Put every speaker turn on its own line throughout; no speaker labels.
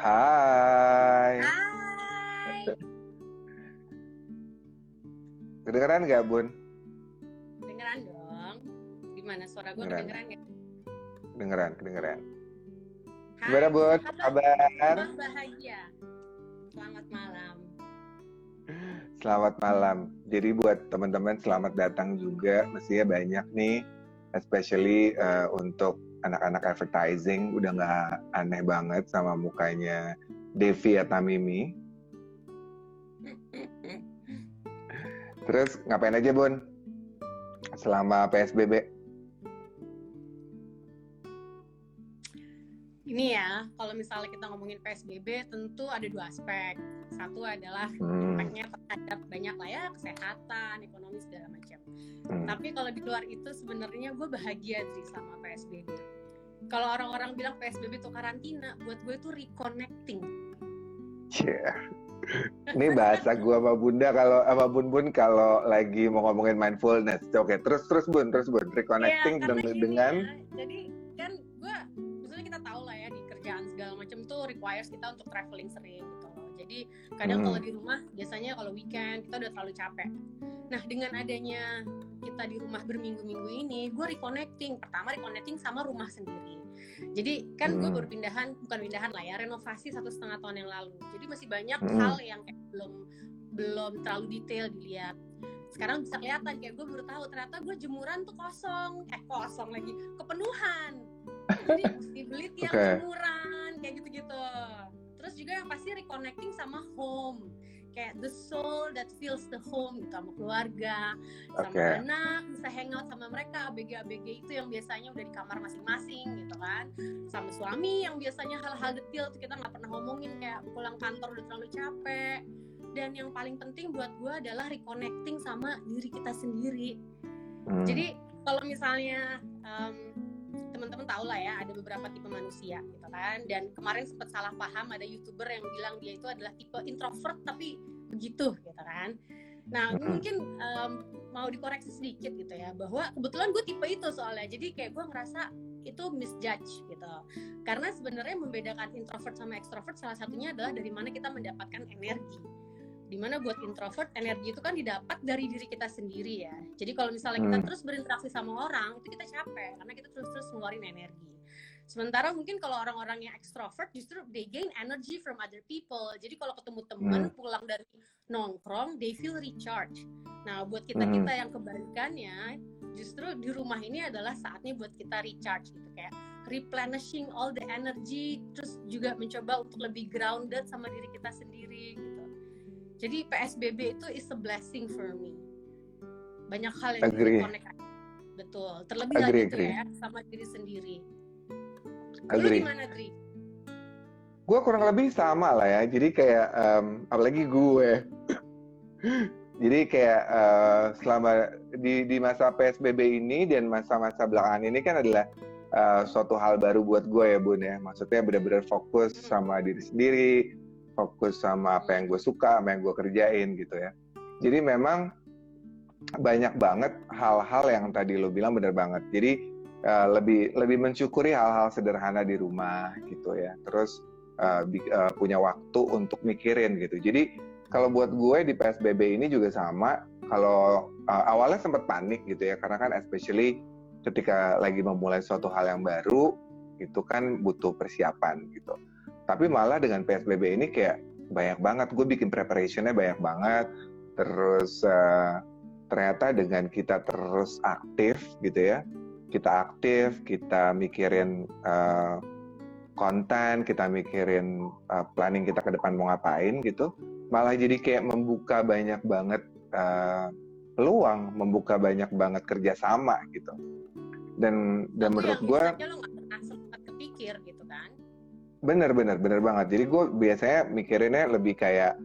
Hai.
Hai.
Kedengeran nggak, Bun?
Dengeran dong. Gimana suara gue
Kedengeran.
kedengeran nggak?
Kedengeran, kedengeran.
Hai.
Gimana, Bun? Kabar?
Bahagia. Selamat malam.
Selamat malam. Jadi buat teman-teman selamat datang juga. Mestinya banyak nih, especially eh, untuk anak-anak advertising. Udah nggak aneh banget sama mukanya Devi atau Mimi. Terus ngapain aja, Bun? Selama PSBB?
Ini ya, kalau misalnya kita ngomongin PSBB, tentu ada dua aspek. Satu adalah
Hmm,
impactnya terhadap banyak lah ya, kesehatan, ekonomi segala macam.
hmm.
Tapi kalau di luar itu sebenarnya gue bahagia sih sama PSBB. Kalau orang-orang bilang PSBB itu karantina, buat gue itu reconnecting.
Yeah. Ini bahasa gua sama Bunda kalau sama Bun Bun kalau lagi mau ngomongin mindfulness. Oke, terus terus Bun, terus Bun, reconnecting
Iya,
dengan,
gini
dengan
ya, jadi macam tuh requires kita untuk traveling sering gitu loh. Jadi kadang
Hmm.
kalau di rumah biasanya kalau weekend kita udah terlalu capek. Nah dengan adanya kita di rumah berminggu-minggu ini gue reconnecting. Pertama reconnecting sama rumah sendiri. Jadi kan gue
Hmm.
baru pindahan bukan pindahan lah ya renovasi satu setengah tahun yang lalu. Jadi masih banyak
Hmm.
hal yang kayak belum belum terlalu detail dilihat. Sekarang bisa kelihatan kayak gue baru tahu ternyata gue jemuran tuh kosong. Eh kosong lagi kepenuhan. Jadi mesti beli tiang
Oke.
jemuran kayak gitu-gitu. Terus juga yang pasti reconnecting sama home. Kayak the soul that feels the home gitu sama keluarga sama
Oke.
anak bisa hangout sama mereka ABG-ABG itu yang biasanya udah di kamar masing-masing gitu kan. Sama suami yang biasanya hal-hal detail tuh kita nggak pernah ngomongin kayak pulang kantor udah terlalu capek. Dan yang paling penting buat gue adalah reconnecting sama diri kita sendiri.
Hmm,
jadi kalau misalnya em, teman-teman tahu lah ya ada beberapa tipe manusia gitu kan. Dan kemarin sempat salah paham ada youtuber yang bilang dia itu adalah tipe introvert tapi begitu gitu kan. Nah mungkin em, mau dikoreksi sedikit gitu ya bahwa kebetulan gue tipe itu soalnya. Jadi kayak gue ngerasa itu misjudge gitu. Karena sebenarnya membedakan introvert sama extrovert salah satunya adalah dari mana kita mendapatkan energi di mana buat introvert energi itu kan didapat dari diri kita sendiri ya jadi kalau misalnya kita
Hmm.
terus berinteraksi sama orang itu kita capek karena kita terus terus ngeluarin energi sementara mungkin kalau orang-orang yang extrovert justru they gain energy from other people jadi kalau ketemu teman
Hmm.
pulang dari nongkrong they feel recharge nah buat kita
Hmm.
kita yang kebalikannya justru di rumah ini adalah saatnya buat kita recharge gitu kayak replenishing all the energy terus juga mencoba untuk lebih grounded sama diri kita sendiri gitu jadi PSBB itu is a blessing for me banyak hal yang
Agree.
connect betul terlebih
Agree,
lagi
agree.
ya sama diri sendiri lu
agree.
gimana Dri?
Gue kurang lebih sama lah ya. Jadi kayak em, apalagi gue. Jadi kayak eh, selama di di masa PSBB ini dan masa-masa belakangan ini kan adalah eh, suatu hal baru buat gue ya Bun ya. Maksudnya benar-benar fokus sama diri sendiri, fokus sama apa yang gue suka, sama yang gue kerjain gitu ya. Jadi memang banyak banget hal-hal yang tadi lo bilang benar banget. Jadi eh, lebih lebih mensyukuri hal-hal sederhana di rumah gitu ya. Terus uh, uh, punya waktu untuk mikirin gitu. Jadi kalau buat gue di PSBB ini juga sama. Kalau uh, awalnya sempat panik gitu ya, karena kan especially ketika lagi memulai suatu hal yang baru, itu kan butuh persiapan gitu. Tapi malah dengan PSBB ini kayak banyak banget, gue bikin preparationnya banyak banget. Terus uh, ternyata dengan kita terus aktif gitu ya, kita aktif, kita mikirin uh, konten, kita mikirin uh, planning kita ke depan mau ngapain gitu, malah jadi kayak membuka banyak banget uh, peluang, membuka banyak banget kerjasama gitu. Dan dan
Itu
menurut gue
biasanya lo nggak pernah sempat kepikir gitu
bener bener bener banget. Jadi gue biasanya mikirinnya lebih kayak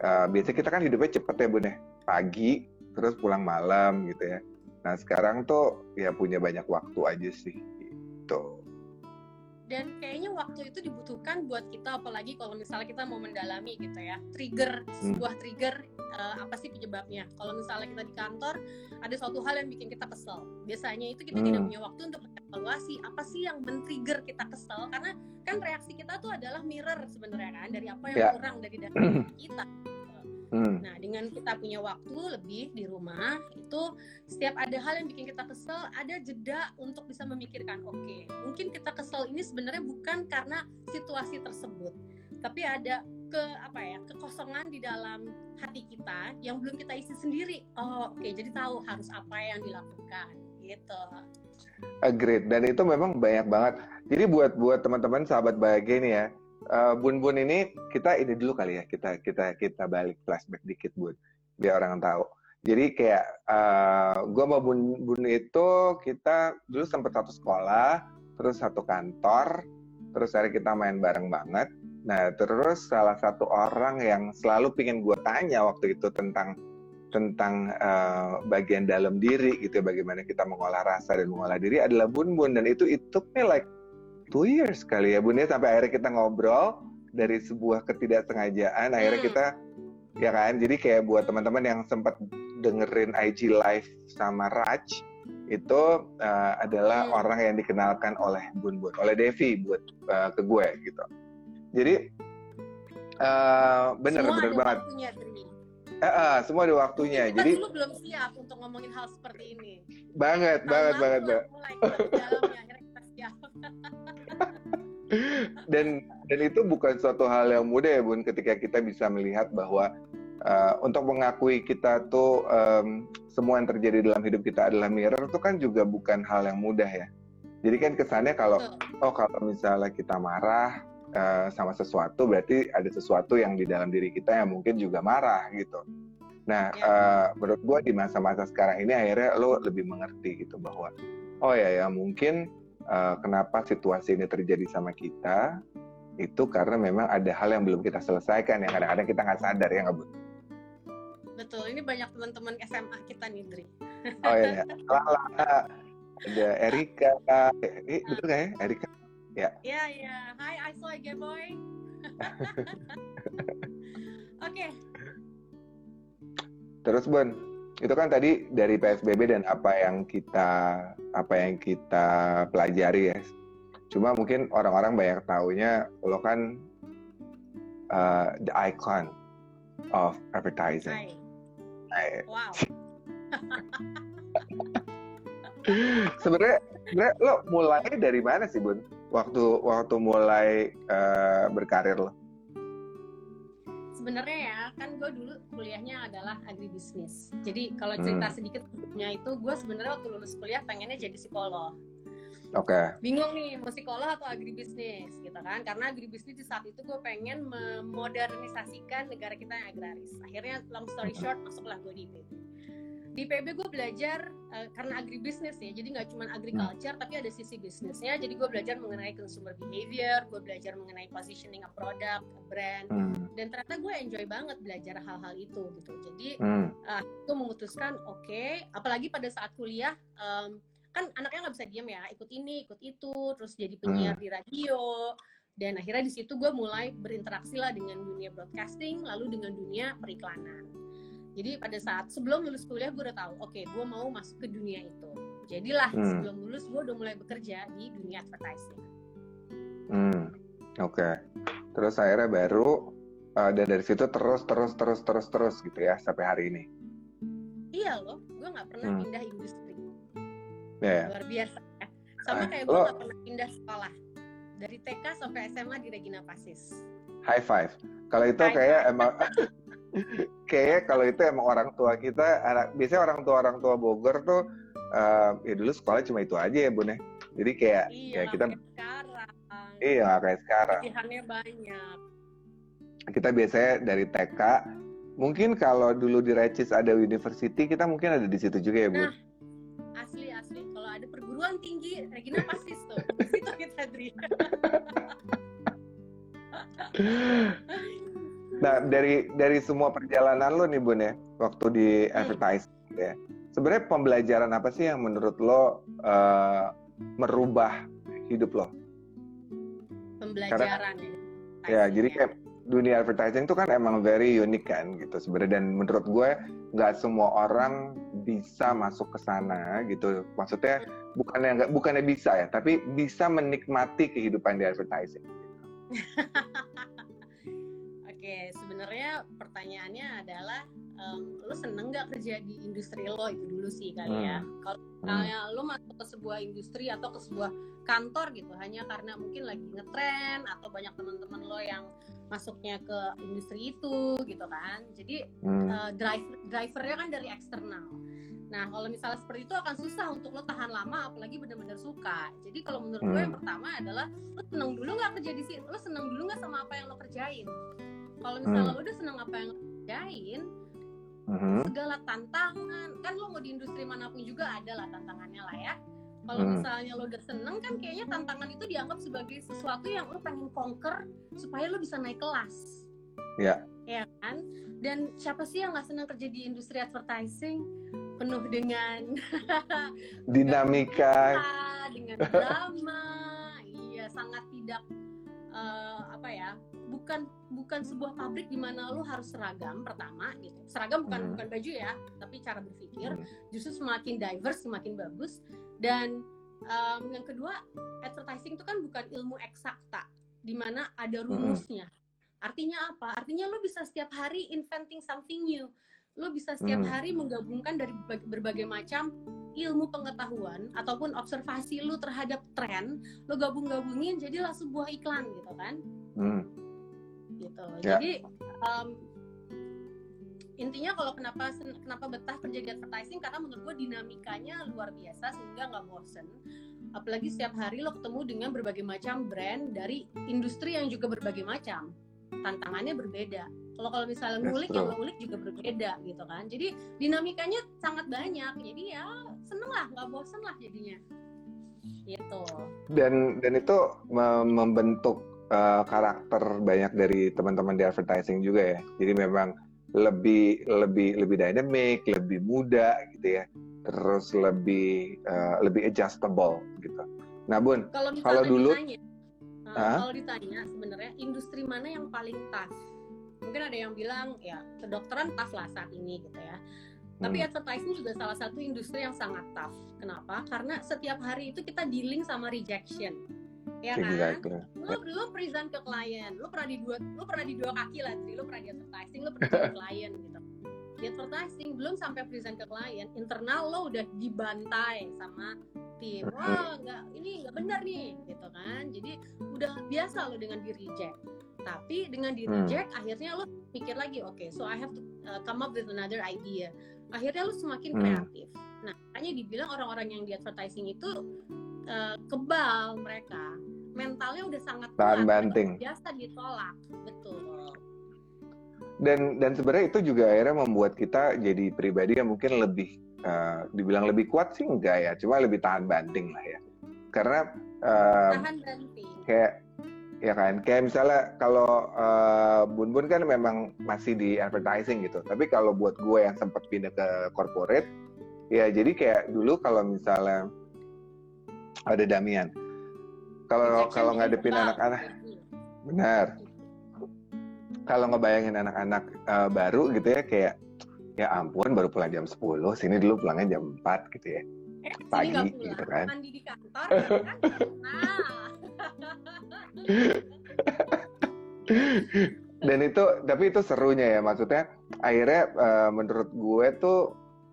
uh, biasanya kita kan hidupnya cepet ya bun ya, pagi terus pulang malam gitu ya. Nah sekarang tuh ya punya banyak waktu aja sih gitu.
Dan kayaknya waktu itu dibutuhkan buat kita apalagi kalau misalnya kita mau mendalami gitu ya trigger
Hmm.
sebuah trigger eh, apa sih penyebabnya kalau misalnya kita di kantor ada suatu hal yang bikin kita kesel biasanya itu kita tidak
Hmm.
punya waktu untuk evaluasi apa sih yang men-trigger kita kesel karena kan reaksi kita tuh adalah mirror sebenarnya kan dari apa yang
Ya.
kurang dari dalam kita
Hmm.
Nah, dengan kita punya waktu lebih di rumah, itu setiap ada hal yang bikin kita kesel, ada jeda untuk bisa memikirkan, oke, mungkin kita kesel ini sebenarnya bukan karena situasi tersebut, tapi ada ke apa ya kekosongan di dalam hati kita yang belum kita isi sendiri. Oh, oke, jadi tahu harus apa yang dilakukan, gitu.
Agreed. Dan itu memang banyak banget. Jadi buat buat teman-teman sahabat bahagia nih ya, eh, Bun Bun ini kita ini dulu kali ya kita kita kita balik flashback dikit Bun biar orang tahu. Jadi kayak eh gue sama Bun Bun itu kita dulu sempat satu sekolah, terus satu kantor, terus hari kita main bareng banget. Nah terus salah satu orang yang selalu pingin gue tanya waktu itu tentang tentang eh, bagian dalam diri gitu ya, bagaimana kita mengolah rasa dan mengolah diri adalah Bun Bun dan itu it took me like two years kali ya Bun ya sampai akhirnya kita ngobrol dari sebuah ketidaksengajaan akhirnya
Hmm.
kita ya kan jadi kayak buat teman-teman yang sempat dengerin IG live sama Raj itu eh, adalah
Hmm.
orang yang dikenalkan oleh Bun Bun oleh Devi buat eh, ke gue gitu jadi eh bener
Semua
bener
ada
banget
waktunya.
Eh, eh, semua ada waktunya
Kita
jadi
dulu belum siap untuk ngomongin hal seperti ini.
banget
Tahun
banget banget
mulai akhirnya.
dan dan itu bukan suatu hal yang mudah ya bun ketika kita bisa melihat bahwa uh, untuk mengakui kita tuh um, semua yang terjadi dalam hidup kita adalah mirror itu kan juga bukan hal yang mudah ya. Jadi kan kesannya kalau oh kalau misalnya kita marah uh, sama sesuatu berarti ada sesuatu yang di dalam diri kita yang mungkin juga marah gitu. Nah
Ya.
uh, menurut gua di masa-masa sekarang ini akhirnya lo lebih mengerti gitu bahwa oh ya ya mungkin uh, kenapa situasi ini terjadi sama kita itu karena memang ada hal yang belum kita selesaikan yang kadang-kadang kita nggak sadar ya nggak Bu?
Betul, ini banyak teman-teman SMA kita nih, Dri.
Oh iya, ya. Lala, ada Erika, eh, betul nggak ya Erika?
Ya, ya. Hai, I saw you, boy. Oke,
Terus Bun, itu kan tadi dari PSBB dan apa yang kita apa yang kita pelajari ya. Cuma mungkin orang-orang banyak taunya lo kan uh, the icon of advertising.
hai.
Nah,
Wow.
sebenarnya sebenarnya lo mulai dari mana sih Bun? Waktu waktu mulai uh, berkarir lo?
Sebenarnya ya, kan gue dulu kuliahnya adalah agribisnis. Jadi kalau cerita
Hmm.
sedikit sebelumnya itu, gue sebenarnya waktu lulus kuliah pengennya jadi psikolog.
Oke.
bingung nih mau psikolog atau agribisnis gitu kan karena agribisnis di saat itu gue pengen memodernisasikan negara kita yang agraris akhirnya long story short masuklah gue di IPB di IPB gue belajar eh, karena agribisnis ya jadi nggak cuma agriculture tapi ada sisi bisnisnya. Jadi gue belajar mengenai consumer behavior gue belajar mengenai positioning a product a brand
Hmm.
dan ternyata gue enjoy banget belajar hal-hal itu gitu. Jadi
Hmm.
gue memutuskan oke apalagi pada saat kuliah em, kan anaknya nggak bisa diem ya ikut ini ikut itu terus jadi penyiar di radio. Dan akhirnya di situ gue mulai berinteraksi lah dengan dunia broadcasting lalu dengan dunia periklanan jadi pada saat sebelum lulus kuliah gue udah tahu oke gue mau masuk ke dunia itu jadilah
Hmm.
sebelum lulus gue udah mulai bekerja di dunia advertising
Hmm, oke. Terus akhirnya baru uh, dan dari situ terus terus terus terus terus gitu ya sampai hari ini.
iya loh gue nggak pernah
Hmm.
pindah industri
Ya.
luar biasa ya sama
Ah,
kayak gue nggak pernah pindah sekolah dari TK sampai SMA di Regina Pasis
High five. Kalau itu
High
kayak emang kayak kalau itu emang orang tua kita anak biasanya orang tua orang tua Bogor tuh uh, ya dulu sekolah cuma itu aja ya bun ya. Jadi kayak
iya
ya kita
kayak sekarang
iya kayak sekarang.
pilihannya banyak
Kita biasanya dari TK mungkin kalau dulu di Recis ada university kita mungkin ada di situ juga ya bun.
Nah. asli asli kalau ada perguruan tinggi Regina Pasis tuh di situ kita Dri
Nah, dari dari semua perjalanan lo nih Bun ya, waktu di
Hmm.
advertising ya. Sebenarnya pembelajaran apa sih yang menurut lo eh, merubah hidup lo?
pembelajaran
Karena,
ya.
Ya, jadi kayak dunia advertising itu kan emang very unik kan gitu sebenarnya dan menurut gue nggak semua orang bisa masuk ke sana gitu maksudnya bukannya nggak bukannya bisa ya tapi bisa menikmati kehidupan di advertising.
Oke, sebenarnya pertanyaannya adalah um, lo seneng nggak kerja di industri lo itu dulu sih kali ya.
Hmm.
Kalau misalnya lo masuk ke sebuah industri atau ke sebuah kantor gitu hanya karena mungkin lagi ngetren atau banyak teman-teman lo yang masuknya ke industri itu gitu kan. Jadi
Hmm.
uh, driver drivernya kan dari eksternal. Nah kalau misalnya seperti itu akan susah untuk lo tahan lama, apalagi benar-benar suka. Jadi kalau menurut gue
Hmm.
yang pertama adalah lo seneng dulu nggak kerja di sini, lo seneng dulu nggak sama apa yang lo kerjain. Kalau misalnya
Hmm.
lo udah seneng apa yang kerjain,
Mhm.
segala tantangan kan lo mau di industri mana pun juga ada lah tantangannya lah ya. Kalau
Hmm.
misalnya lo udah seneng kan kayaknya tantangan itu dianggap sebagai sesuatu yang lo pengen conquer supaya lo bisa naik kelas.
Ya.
Ya kan? Dan siapa sih yang nggak senang kerja di industri advertising penuh dengan
Dinamika.
dengan drama, iya sangat tidak eh, apa ya? Bukan bukan sebuah pabrik di mana lo harus seragam pertama gitu. Seragam bukan
Hmm.
bukan baju ya, tapi cara berpikir
Hmm.
justru semakin diverse semakin bagus dan em, yang kedua advertising itu kan bukan ilmu eksakta di mana ada rumusnya artinya apa artinya lo bisa setiap hari inventing something new lo bisa setiap
Hmm.
hari menggabungkan dari berbagai, berbagai macam ilmu pengetahuan ataupun observasi lo terhadap tren lo gabung-gabungin jadilah sebuah iklan gitu kan
Hmm.
gitu.
Ya.
Jadi um, intinya kalau kenapa kenapa betah kerja di advertising karena menurut gue dinamikanya luar biasa sehingga nggak bosen. Apalagi setiap hari lo ketemu dengan berbagai macam brand dari industri yang juga berbagai macam. Tantangannya berbeda. Kalau kalau misalnya ngulik yang lo ulik juga berbeda gitu kan. Jadi dinamikanya sangat banyak. Jadi ya seneng lah, nggak bosen lah jadinya. Gitu.
dan dan itu me- membentuk uh, karakter banyak dari teman-teman di advertising juga ya. Jadi memang lebih lebih lebih dynamic, lebih muda gitu ya. Terus lebih uh, lebih adjustable gitu. Nah, Bun,
Kalau
dulu-
ditanya,
Hah?
kalau ditanya sebenarnya industri mana yang paling tough? Mungkin ada yang bilang ya kedokteran tough lah saat ini gitu ya. Tapi
Hmm.
advertising juga salah satu industri yang sangat tough. Kenapa? Karena setiap hari itu kita dealing sama rejection. Ya kan?
exactly.
Lu lu present ke klien, lu pernah di dua lu pernah di dua kaki lah, Tri. lu pernah di advertising, lu pernah jadi klien gitu. Di advertising belum sampai present ke klien, internal lo udah dibantai sama tim. Wah, nggak ini nggak benar nih, gitu kan. Jadi udah biasa lo dengan di reject. Tapi dengan di
Hmm.
reject, akhirnya lo pikir lagi, oke, so I have to uh, come up with another idea. Akhirnya lo semakin
Hmm.
kreatif. Nah, makanya dibilang orang-orang yang di advertising itu uh, kebal mereka mentalnya udah sangat
Tahan
kuat,
banting.
biasa ditolak betul
Dan dan sebenarnya itu juga akhirnya membuat kita jadi pribadi yang mungkin lebih uh, dibilang lebih kuat sih enggak ya, cuma lebih tahan banting lah ya. Karena uh,
tahan banting.
kayak ya kan kayak misalnya kalau uh, Bun Bun kan memang masih di advertising gitu. Tapi kalau buat gue yang sempat pindah ke corporate ya jadi kayak dulu kalau misalnya ada Damian. Kalau kalau ngadepin anak-anak benar kalau ngebayangin anak-anak uh, baru gitu ya kayak ya ampun baru pulang jam 10 sini dulu pulangnya jam 4 gitu ya.
Eh,
pagi
nggak pulang
gitu kan.
mandi di kantor ya kan? Nah.
Dan itu tapi itu serunya ya maksudnya akhirnya eh, menurut gue tuh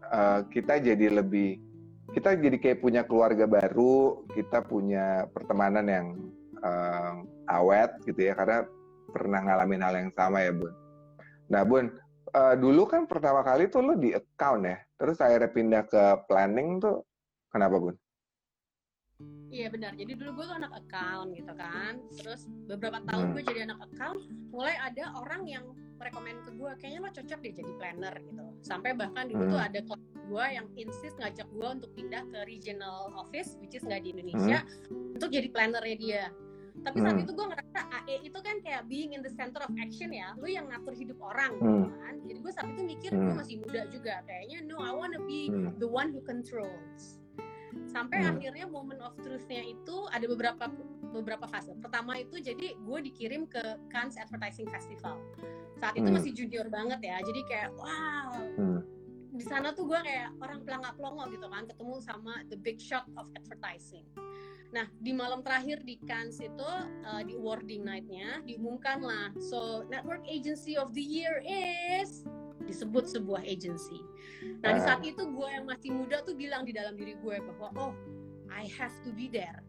eh, kita jadi lebih kita jadi kayak punya keluarga baru kita punya pertemanan yang eh, awet gitu ya karena pernah ngalamin hal yang sama ya bun nah bun eh, dulu kan pertama kali tuh lo di account ya terus akhirnya pindah ke planning tuh kenapa bun
Iya benar. Jadi dulu gue tuh anak account gitu kan. Terus beberapa tahun
Hmm.
gue jadi anak account, mulai ada orang yang merekomend ke gue, kayaknya lo cocok deh jadi planner gitu. Sampai bahkan dulu
Hmm.
tuh ada klien gue yang insist ngajak gue untuk pindah ke regional office, which is nggak di Indonesia, untuk jadi plannernya dia. Tapi saat
Hmm.
itu gue ngerasa AE itu kan kayak being in the center of action ya, lu yang ngatur hidup orang
Hmm.
gitu kan. Jadi gue saat itu mikir gue
Hmm.
masih muda juga, kayaknya no I wanna be
Hmm.
the one who controls. sampai
Hmm.
akhirnya moment of truth-nya itu ada beberapa beberapa fase pertama itu jadi gue dikirim ke Cannes Advertising Festival saat itu
Hmm.
masih junior banget ya jadi kayak wow
Hmm.
di sana tuh gue kayak orang pelangak pelongo gitu kan ketemu sama the big shot of advertising nah di malam terakhir di Cannes itu uh, di awarding night-nya diumumkan lah so network agency of the year is disebut sebuah agency nah di
Ah.
saat itu gue yang masih muda tuh bilang di dalam diri gue bahwa oh I have to be there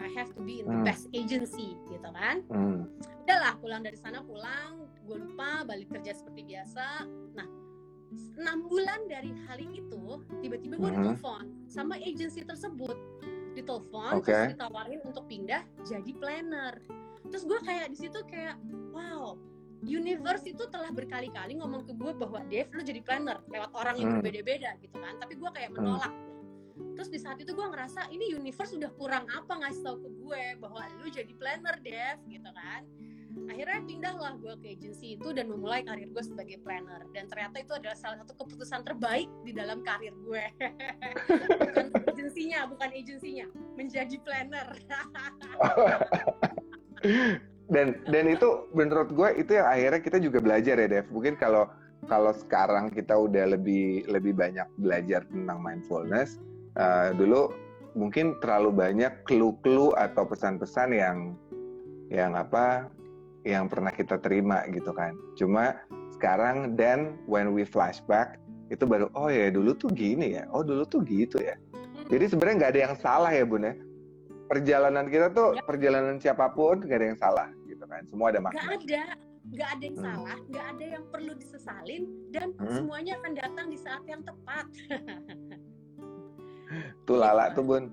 I have to be in the
Hmm.
best agency gitu kan
Hmm.
udahlah pulang dari sana pulang gue lupa balik kerja seperti biasa nah enam bulan dari hari itu tiba-tiba gue
Mhm.
ditelepon sama agensi tersebut ditelepon
Oke.
terus ditawarin untuk pindah jadi planner terus gue kayak di situ kayak wow universe itu telah berkali-kali ngomong ke gue bahwa Dev lu jadi planner lewat orang yang
Hmm.
berbeda-beda gitu kan tapi gue kayak menolak terus di saat itu gue ngerasa ini universe udah kurang apa ngasih tau ke gue bahwa lu jadi planner Dev gitu kan akhirnya pindahlah gue ke agensi itu dan memulai karir gue sebagai planner. Dan ternyata itu adalah salah satu keputusan terbaik di dalam karir gue. Bukan agensinya bukan agensinya menjadi planner.
Dan dan itu menurut gue itu yang akhirnya kita juga belajar ya Dev. Mungkin kalau kalau sekarang kita udah lebih lebih banyak belajar tentang mindfulness eh, dulu mungkin terlalu banyak clue-clue atau pesan-pesan yang yang apa yang pernah kita terima gitu kan. Cuma sekarang then when we flashback itu baru oh ya dulu tuh gini ya. Oh dulu tuh gitu ya. Jadi sebenarnya nggak ada yang salah ya bun ya. Perjalanan kita tuh
Ya.
perjalanan siapa pun nggak ada yang salah gitu kan. Semua ada makna.
ada. Nggak ada yang
Hmm.
salah nggak ada yang perlu disesalin dan
Hmm.
semuanya akan datang di saat yang tepat.
Tuh lala tuh bun.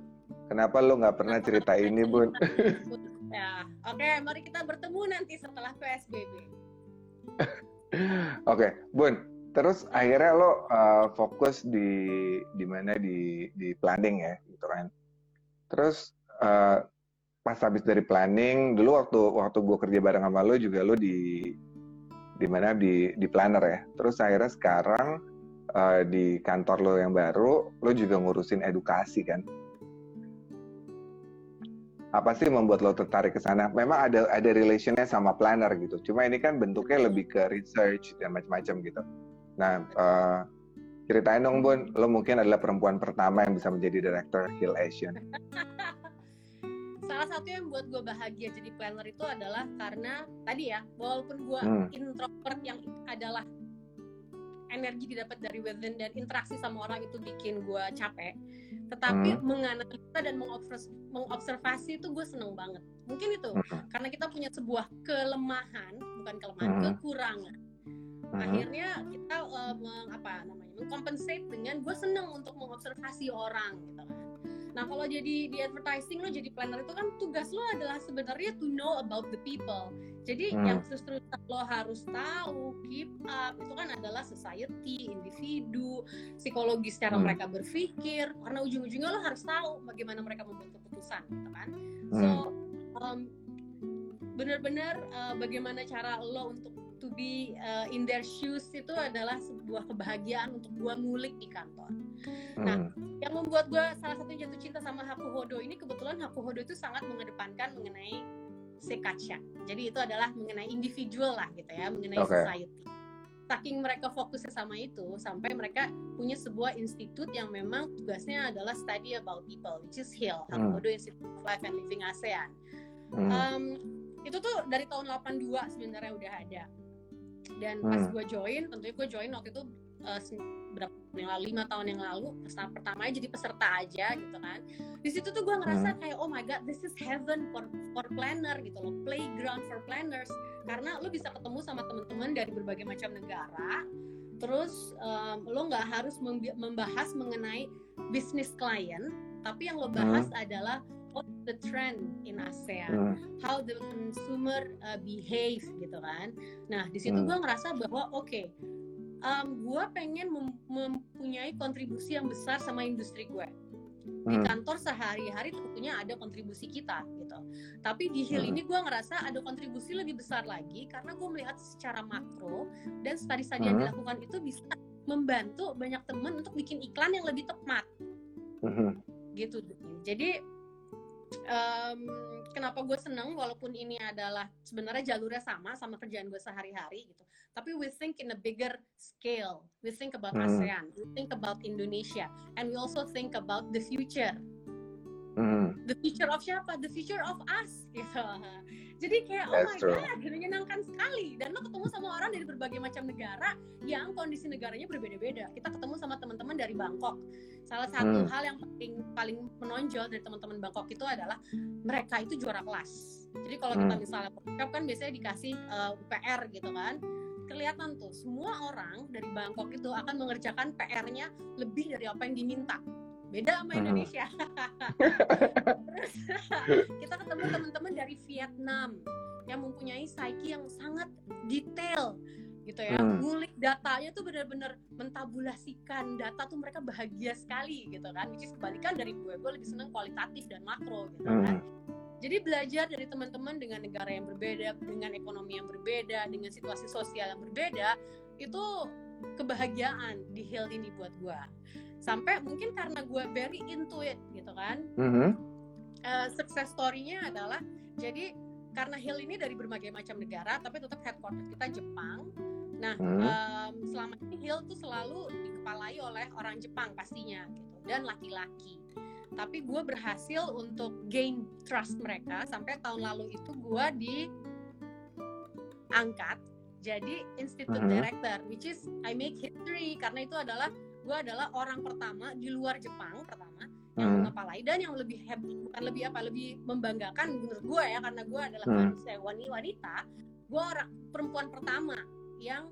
Kenapa lu nggak pernah cerita ini bun
ya oke mari kita bertemu nanti setelah psbb
oke bun terus akhirnya lo uh, fokus di di mana? Di di planning ya gitu kan. Terus uh, pas habis dari planning dulu waktu waktu gue kerja bareng sama lo juga lo di di mana? Di di planner ya. Terus akhirnya sekarang uh, di kantor lo yang baru lo juga ngurusin edukasi kan apa sih membuat lo tertarik ke sana? Memang ada ada relationnya sama planner gitu. Cuma ini kan bentuknya lebih ke research dan macam-macam gitu. Nah, eh, ceritain dong Bun, lo mungkin adalah perempuan pertama yang bisa menjadi director Hill Asian.
salah satu yang buat gue bahagia jadi planner itu adalah karena tadi ya walaupun gue
Hmm.
introvert yang adalah energi didapat dari within dan interaksi sama orang itu bikin gue capek tetapi
Hmm.
menganalisa dan mengobservasi, mengobservasi itu gue seneng banget mungkin itu
Hmm.
karena kita punya sebuah kelemahan bukan kelemahan
Hmm.
kekurangan
Mhm.
akhirnya kita uh, meng, apa namanya mengcompensate dengan gue seneng untuk mengobservasi orang gitu kan nah kalau jadi di advertising lo jadi planner itu kan tugas lo adalah sebenarnya to know about the people jadi
Hmm.
yang justru lo harus tahu keep up itu kan adalah society individu psikologis cara
Hmm.
mereka berpikir karena ujung-ujungnya lo harus tahu bagaimana mereka membuat keputusan gitu kan
Hmm.
so um, benar-benar uh, bagaimana cara lo untuk to be uh, in their shoes itu adalah sebuah kebahagiaan untuk gua ngulik di kantor. Nah,
Hmm.
Yang membuat gua salah satu jatuh cinta sama Hakuhodo ini kebetulan Hakuhodo itu sangat mengedepankan mengenai sekacha. Jadi itu adalah mengenai individual lah gitu ya, mengenai
Oke.
society. Saking mereka fokusnya sama itu sampai mereka punya sebuah institut yang memang tugasnya adalah study about people, which is HIL,
Hmm.
Institute of Life and Living ASEAN.
Hmm.
Um, itu tuh dari tahun 82 sebenarnya udah ada dan pas
Hmm.
gue join tentunya gue join waktu itu uh, berapa tahun yang lalu lima tahun yang lalu pertama pertamanya jadi peserta aja gitu kan di situ tuh gue ngerasa
Hmm.
kayak oh my god this is heaven for for planner gitu loh playground for planners karena lo bisa ketemu sama teman-teman dari berbagai macam negara terus um, lo nggak harus membahas mengenai bisnis klien tapi yang lo bahas adalah what the trend in ASEAN
Hmm.
how the consumer uh, behave gitu kan. Nah di situ
Hmm.
gue ngerasa bahwa oke, um, gue pengen mem- mempunyai kontribusi yang besar sama industri gue. Di
Hmm.
kantor sehari-hari tentunya ada kontribusi kita gitu. Tapi di Hill
Hmm.
ini gue ngerasa ada kontribusi lebih besar lagi karena gue melihat secara makro dan studi-studi yang
Hmm.
dilakukan itu bisa membantu banyak teman untuk bikin iklan yang lebih tepat. Gitu jadi um, kenapa gue seneng walaupun ini adalah sebenarnya jalurnya sama sama kerjaan gue sehari-hari gitu tapi we think in a bigger scale. We think about hmm. ASEAN. We think about Indonesia. And we also think about the future. Hmm. the future of siapa? The future of us gitu. Jadi kayak oh my true. god menyenangkan sekali. Dan lo ketemu sama orang dari berbagai macam negara yang kondisi negaranya berbeda-beda. Kita ketemu sama teman-teman dari Bangkok. Salah satu hmm. hal yang paling paling menonjol dari teman-teman Bangkok itu adalah mereka itu juara kelas. Jadi kalau kita hmm. misalnya workshop kan biasanya dikasih uh, eh, PR gitu kan kelihatan tuh semua orang dari Bangkok itu akan mengerjakan PR-nya lebih dari apa yang diminta beda sama hmm. Indonesia. kita ketemu teman-teman dari Vietnam yang mempunyai psyche yang sangat detail gitu ya hmm. ngulik datanya tuh benar-benar mentabulasikan data tuh mereka bahagia sekali gitu kan which is kebalikan dari gue gue lebih seneng kualitatif dan makro gitu hmm. kan jadi belajar dari teman-teman dengan negara yang berbeda dengan ekonomi yang berbeda dengan situasi sosial yang berbeda itu kebahagiaan di Hill ini buat gue sampai mungkin karena gue very into it gitu kan mm-hmm. uh, success story-nya adalah jadi karena Hill ini dari berbagai macam negara tapi tetap headquarter kita Jepang nah mm-hmm. um, selama ini Hill tuh selalu dikepalai oleh orang Jepang pastinya gitu dan laki-laki tapi gue berhasil untuk gain trust mereka sampai tahun lalu itu gue diangkat jadi institute mm-hmm. director which is I make history karena itu adalah gue adalah orang pertama di luar Jepang pertama yang hmm. mengepalai dan yang lebih hebat bukan lebih apa lebih membanggakan menurut gue ya karena gue adalah hmm. manusia wanita wanita gue orang perempuan pertama yang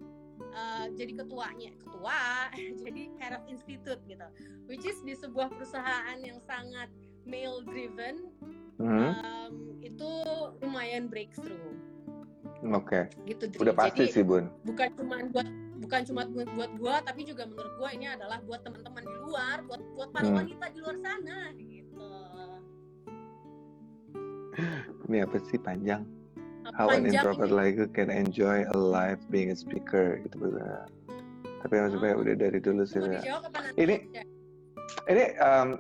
uh, jadi ketuanya ketua jadi head of institute gitu which is di sebuah perusahaan yang sangat male driven hmm. um, itu lumayan breakthrough
Oke. Okay. Gitu. Udah pasti Jadi, sih bun.
Bukan cuma buat bukan cuma buat buat gua tapi juga menurut gua ini adalah buat teman-teman di luar buat buat para hmm. wanita di luar sana gitu
ini apa sih panjang how an introvert ini. like you can enjoy a life being a speaker gitu bener tapi maksudnya oh. udah dari dulu sih ya. ini ini um,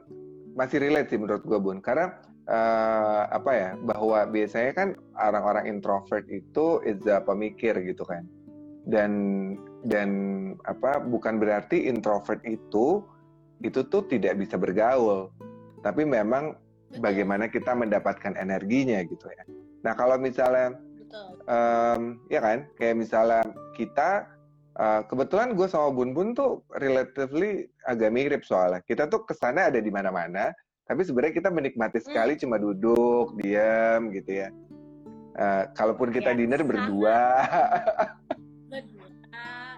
masih relate sih menurut gua bun. Karena uh, apa ya bahwa biasanya kan orang-orang introvert itu is a pemikir gitu kan. Dan dan apa bukan berarti introvert itu itu tuh tidak bisa bergaul. Tapi memang bagaimana kita mendapatkan energinya gitu ya nah kalau misalnya Um, ya kan? Kayak misalnya kita uh, kebetulan gue sama Bun Bun tuh relatively agak mirip soalnya. Kita tuh ke sana ada di mana-mana tapi sebenarnya kita menikmati sekali hmm. cuma duduk diam gitu ya. Uh, kalaupun kita ya, dinner berdua.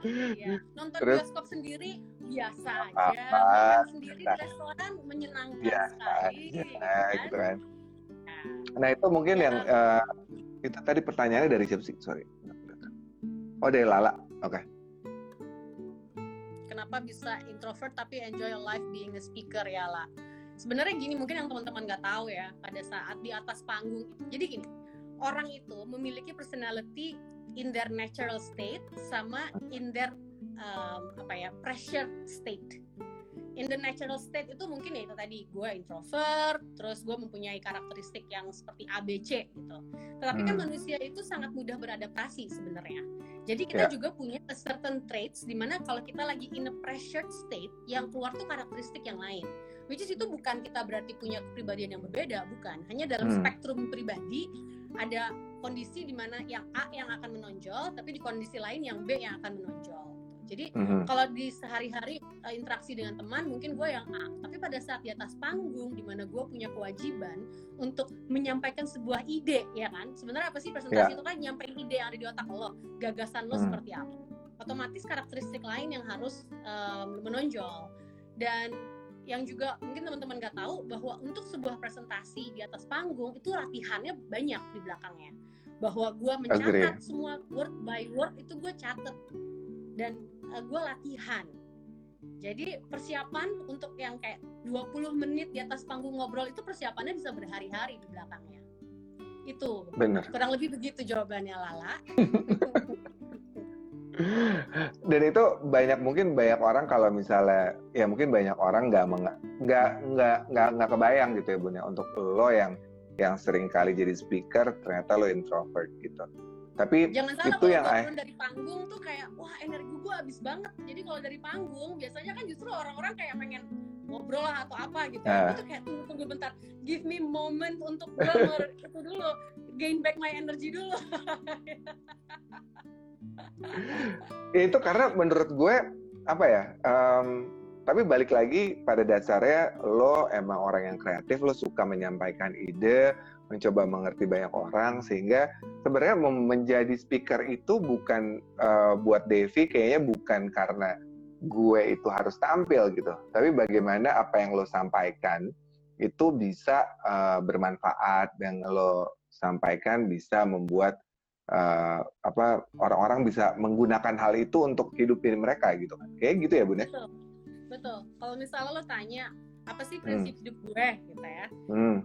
Iya. nonton Terus, bioskop sendiri biasa aja. Makan sendiri nah, di restoran menyenangkan biasa sekali
aja, kan? gitu kan nah itu mungkin ya. yang uh, itu tadi pertanyaannya dari siapa sih? Sorry. Oh dari Lala. Oke. Okay.
kenapa bisa introvert tapi enjoy life being a speaker ya lah sebenarnya gini mungkin yang teman-teman nggak tahu ya pada saat di atas panggung jadi gini orang itu memiliki personality in their natural state sama in their um, apa ya pressure state in the natural state itu mungkin ya itu tadi gue introvert terus gue mempunyai karakteristik yang seperti ABC gitu tetapi kan hmm. kan manusia itu sangat mudah beradaptasi sebenarnya jadi kita yeah. juga punya a certain traits di mana kalau kita lagi in a pressured state yang keluar tuh karakteristik yang lain which is itu bukan kita berarti punya kepribadian yang berbeda bukan hanya dalam hmm. spektrum pribadi ada kondisi di mana yang A yang akan menonjol, tapi di kondisi lain yang B yang akan menonjol. Jadi mm-hmm. kalau di sehari-hari uh, interaksi dengan teman mungkin gue yang A, tapi pada saat di atas panggung di mana gue punya kewajiban untuk menyampaikan sebuah ide ya kan. Sebenarnya apa sih presentasi yeah. itu kan nyampein ide yang ada di otak lo, gagasan lo mm. seperti apa. Otomatis karakteristik lain yang harus um, menonjol. Dan yang juga mungkin teman-teman nggak tahu bahwa untuk sebuah presentasi di atas panggung itu latihannya banyak di belakangnya bahwa gue mencatat semua word by word itu gue catat dan uh, eh, gue latihan. Jadi persiapan untuk yang kayak 20 menit di atas panggung ngobrol itu persiapannya bisa berhari-hari di belakangnya. Itu.
Bener.
kurang lebih begitu jawabannya Lala.
Dan itu banyak mungkin banyak orang kalau misalnya ya mungkin banyak orang nggak nggak nggak nggak nggak kebayang gitu ya bun ya untuk lo yang yang sering kali jadi speaker ternyata lo introvert gitu tapi
Jangan salah
itu
kalau
yang I-
turun dari panggung tuh kayak wah energi gue habis banget. Jadi kalau dari panggung biasanya kan justru orang-orang kayak pengen ngobrol lah atau apa gitu.
Ah.
Gue tuh kayak tunggu tunggu bentar, give me moment untuk gue itu dulu gain back my energy dulu.
Itu karena menurut gue apa ya em, tapi balik lagi pada dasarnya lo emang orang yang kreatif lo suka menyampaikan ide mencoba mengerti banyak orang sehingga sebenarnya menjadi speaker itu bukan eh, buat Devi kayaknya bukan karena gue itu harus tampil gitu tapi bagaimana apa yang lo sampaikan itu bisa eh, bermanfaat dan lo sampaikan bisa membuat eh, apa orang-orang bisa menggunakan hal itu untuk hidupin mereka gitu kan kayak gitu ya bun ya
Betul. Betul. Kalau misalnya lo tanya apa sih prinsip hidup gue gitu ya.
hmm.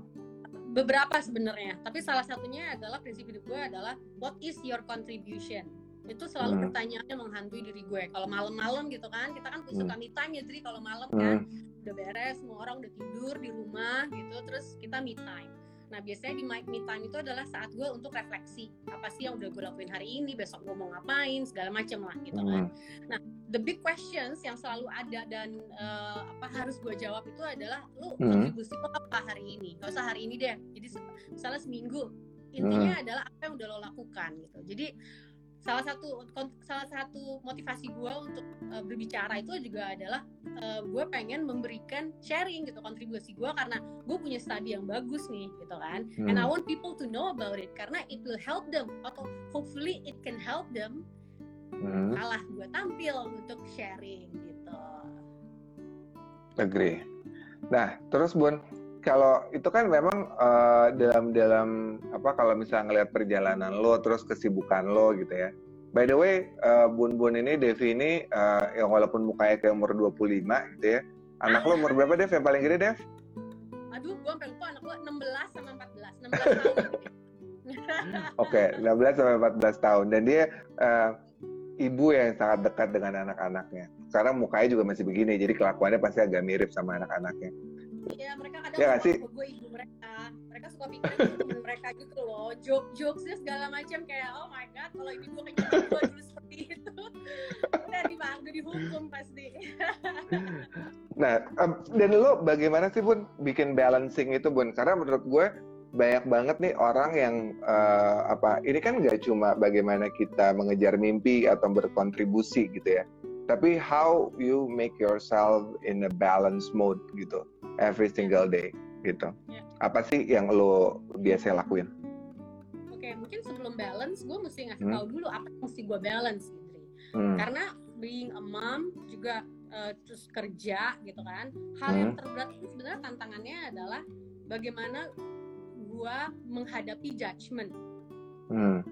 Beberapa sebenarnya, tapi salah satunya adalah prinsip hidup gue adalah what is your contribution? Itu selalu
Hmm.
pertanyaannya menghantui diri gue. Kalau malam-malam gitu kan, kita kan
Hmm.
suka me time ya, jadi kalau malam kan
Hmm.
udah beres, semua orang udah tidur di rumah gitu, terus kita me time. Nah biasanya di my me time itu adalah saat gue untuk refleksi apa sih yang udah gue lakuin hari ini, besok gue mau ngapain, segala macam lah gitu kan.
Hmm.
The big questions yang selalu ada dan eh, apa harus gue jawab itu adalah lu
Hmm.
kontribusi lo apa hari ini? Gak usah hari ini deh. Jadi misalnya seminggu. Intinya
Hmm.
adalah apa yang udah lo lakukan gitu. Jadi salah satu salah satu motivasi gue untuk eh, berbicara itu juga adalah eh, gue pengen memberikan sharing gitu kontribusi gue karena gue punya studi yang bagus nih gitu kan. And I
Hmm.
want people to know about it karena it will help them atau hopefully it can help them
Hmm.
kalah gue tampil untuk sharing gitu.
agree nah terus bun kalau itu kan memang eh, dalam dalam apa kalau misalnya ngelihat perjalanan lo terus kesibukan lo gitu ya by the way eh, bun bun ini Devi ini eh, yang walaupun mukanya kayak umur 25 gitu ya anak lo umur berapa Dev yang paling gede Dev
Aduh, gue sampai lupa anak gue 16 sama 14, 16 tahun.
Oke, 16 sampai 14 tahun dan dia eh, ibu yang sangat dekat dengan anak-anaknya. Sekarang mukanya juga masih begini, jadi kelakuannya pasti agak mirip sama anak-anaknya.
Iya, mereka kadang
Ya sih?
gue ibu mereka. Mereka suka pikir temen mereka gitu loh. Joke-jokesnya segala macam kayak oh my god, kalau ini gue kayaknya gue dulu seperti itu. Udah dibantu dihukum pasti.
Nah, em, dan lo bagaimana sih Bun bikin balancing itu Bun? Karena menurut gue banyak banget nih orang yang eh, apa ini kan nggak cuma bagaimana kita mengejar mimpi atau berkontribusi gitu ya, tapi how you make yourself in a balance mode gitu every single day gitu.
Ya.
Apa sih yang lo biasa lakuin?
Oke, mungkin sebelum balance, gue mesti ngasih
Hmm.
tahu dulu apa yang mesti gue balance, Indri.
Hmm.
Karena being a mom juga eh, terus kerja gitu kan. Hal yang terberat itu sebenarnya tantangannya adalah bagaimana gua menghadapi judgment
Hmm.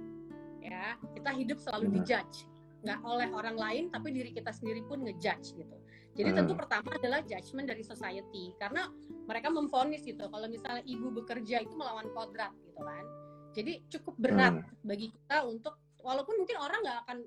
ya. Kita hidup selalu
Hmm.
dijudge. nggak oleh orang lain tapi diri kita sendiri pun ngejudge gitu. Jadi
Hmm.
tentu pertama adalah judgment dari society karena mereka memfonis gitu kalau misalnya ibu bekerja itu melawan kodrat gitu kan. Jadi cukup berat
Hmm.
bagi kita untuk walaupun mungkin orang nggak akan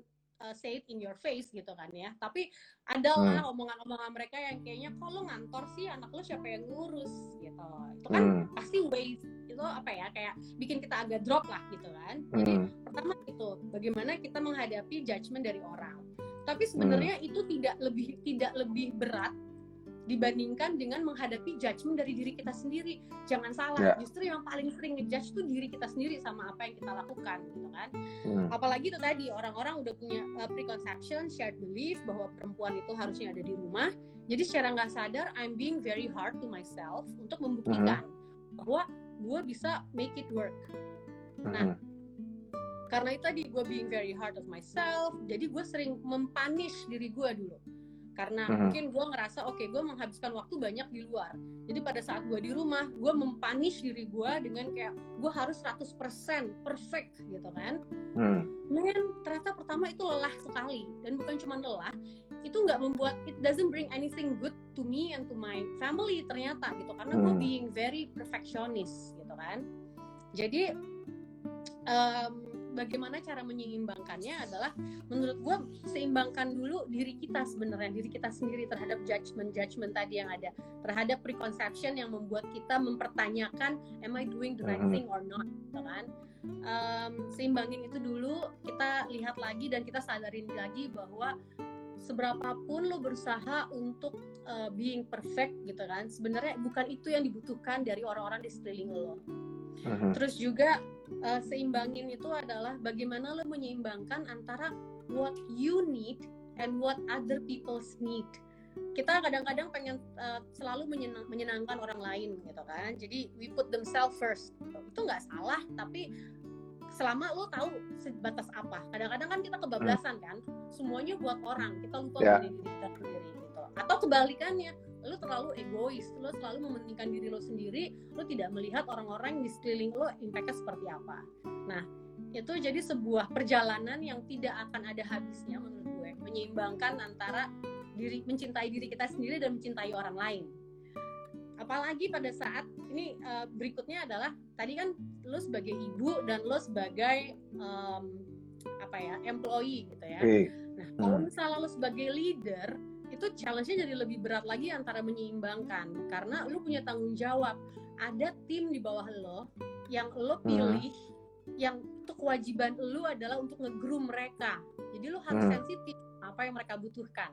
uh, say it in your face gitu kan ya. Tapi adalah
Hmm.
omongan-omongan mereka yang kayaknya kok lo ngantor sih anak lo siapa yang ngurus gitu. Itu kan
Hmm.
pasti waste itu apa ya kayak bikin kita agak drop lah gitu kan. Jadi
Hmm.
pertama itu bagaimana kita menghadapi judgment dari orang. Tapi sebenarnya
Hmm.
itu tidak lebih tidak lebih berat dibandingkan dengan menghadapi judgment dari diri kita sendiri. Jangan salah,
Ya.
justru yang paling sering ngejudge tuh diri kita sendiri sama apa yang kita lakukan gitu kan.
Hmm.
Apalagi itu tadi orang-orang udah punya uh, preconception, shared belief bahwa perempuan itu harusnya ada di rumah. Jadi secara nggak sadar I'm being very hard to myself untuk membuktikan
Mm-hmm.
bahwa gue bisa make it work.
Hmm.
Karena itu tadi gue being very hard of myself, jadi gue sering mempunish diri gue dulu. Karena
Mhm.
mungkin gue ngerasa oke gue menghabiskan waktu banyak di luar. Jadi pada saat gue di rumah, gue mempunish diri gue dengan kayak gue harus 100% perfect gitu kan. Men, ternyata pertama itu lelah sekali dan bukan cuma lelah, itu nggak membuat it doesn't bring anything good to me and to my family ternyata gitu karena gue
Hmm.
being very perfectionist gitu kan. Jadi em, bagaimana cara menyeimbangkannya adalah menurut gue seimbangkan dulu diri kita sebenarnya diri kita sendiri terhadap judgement judgement tadi yang ada terhadap preconception yang membuat kita mempertanyakan am I doing the right thing or not? Gitu kan. Um, seimbangin itu dulu kita lihat lagi dan kita sadarin lagi bahwa seberapapun lo berusaha untuk uh, being perfect gitu kan. Sebenarnya bukan itu yang dibutuhkan dari orang-orang di sekeliling lo. Uh-huh. terus juga uh, seimbangin itu adalah bagaimana lo menyeimbangkan antara what you need and what other people need. Kita kadang-kadang pengen uh, selalu menyenang, menyenangkan orang lain gitu kan. Jadi we put themselves first itu nggak salah tapi selama lo tahu sebatas apa. Kadang-kadang kan kita kebablasan kan. Semuanya buat orang. Kita lupa yeah. diri kita sendiri. gitu atau kebalikannya lo terlalu egois lo selalu mementingkan diri lo sendiri lo tidak melihat orang-orang di sekeliling lo impactnya seperti apa nah itu jadi sebuah perjalanan yang tidak akan ada habisnya menurut gue menyeimbangkan antara diri mencintai diri kita sendiri dan mencintai orang lain apalagi pada saat ini uh, berikutnya adalah tadi kan lo sebagai ibu dan lo sebagai um, apa ya employee gitu ya. Nah kalau hmm. misalnya lo sebagai leader itu challenge-nya jadi lebih berat lagi antara menyeimbangkan karena lo punya tanggung jawab ada tim di bawah lo yang lo hmm. pilih hmm. yang untuk kewajiban lo adalah untuk ngegroom mereka jadi lo harus hmm. sensitif apa yang mereka butuhkan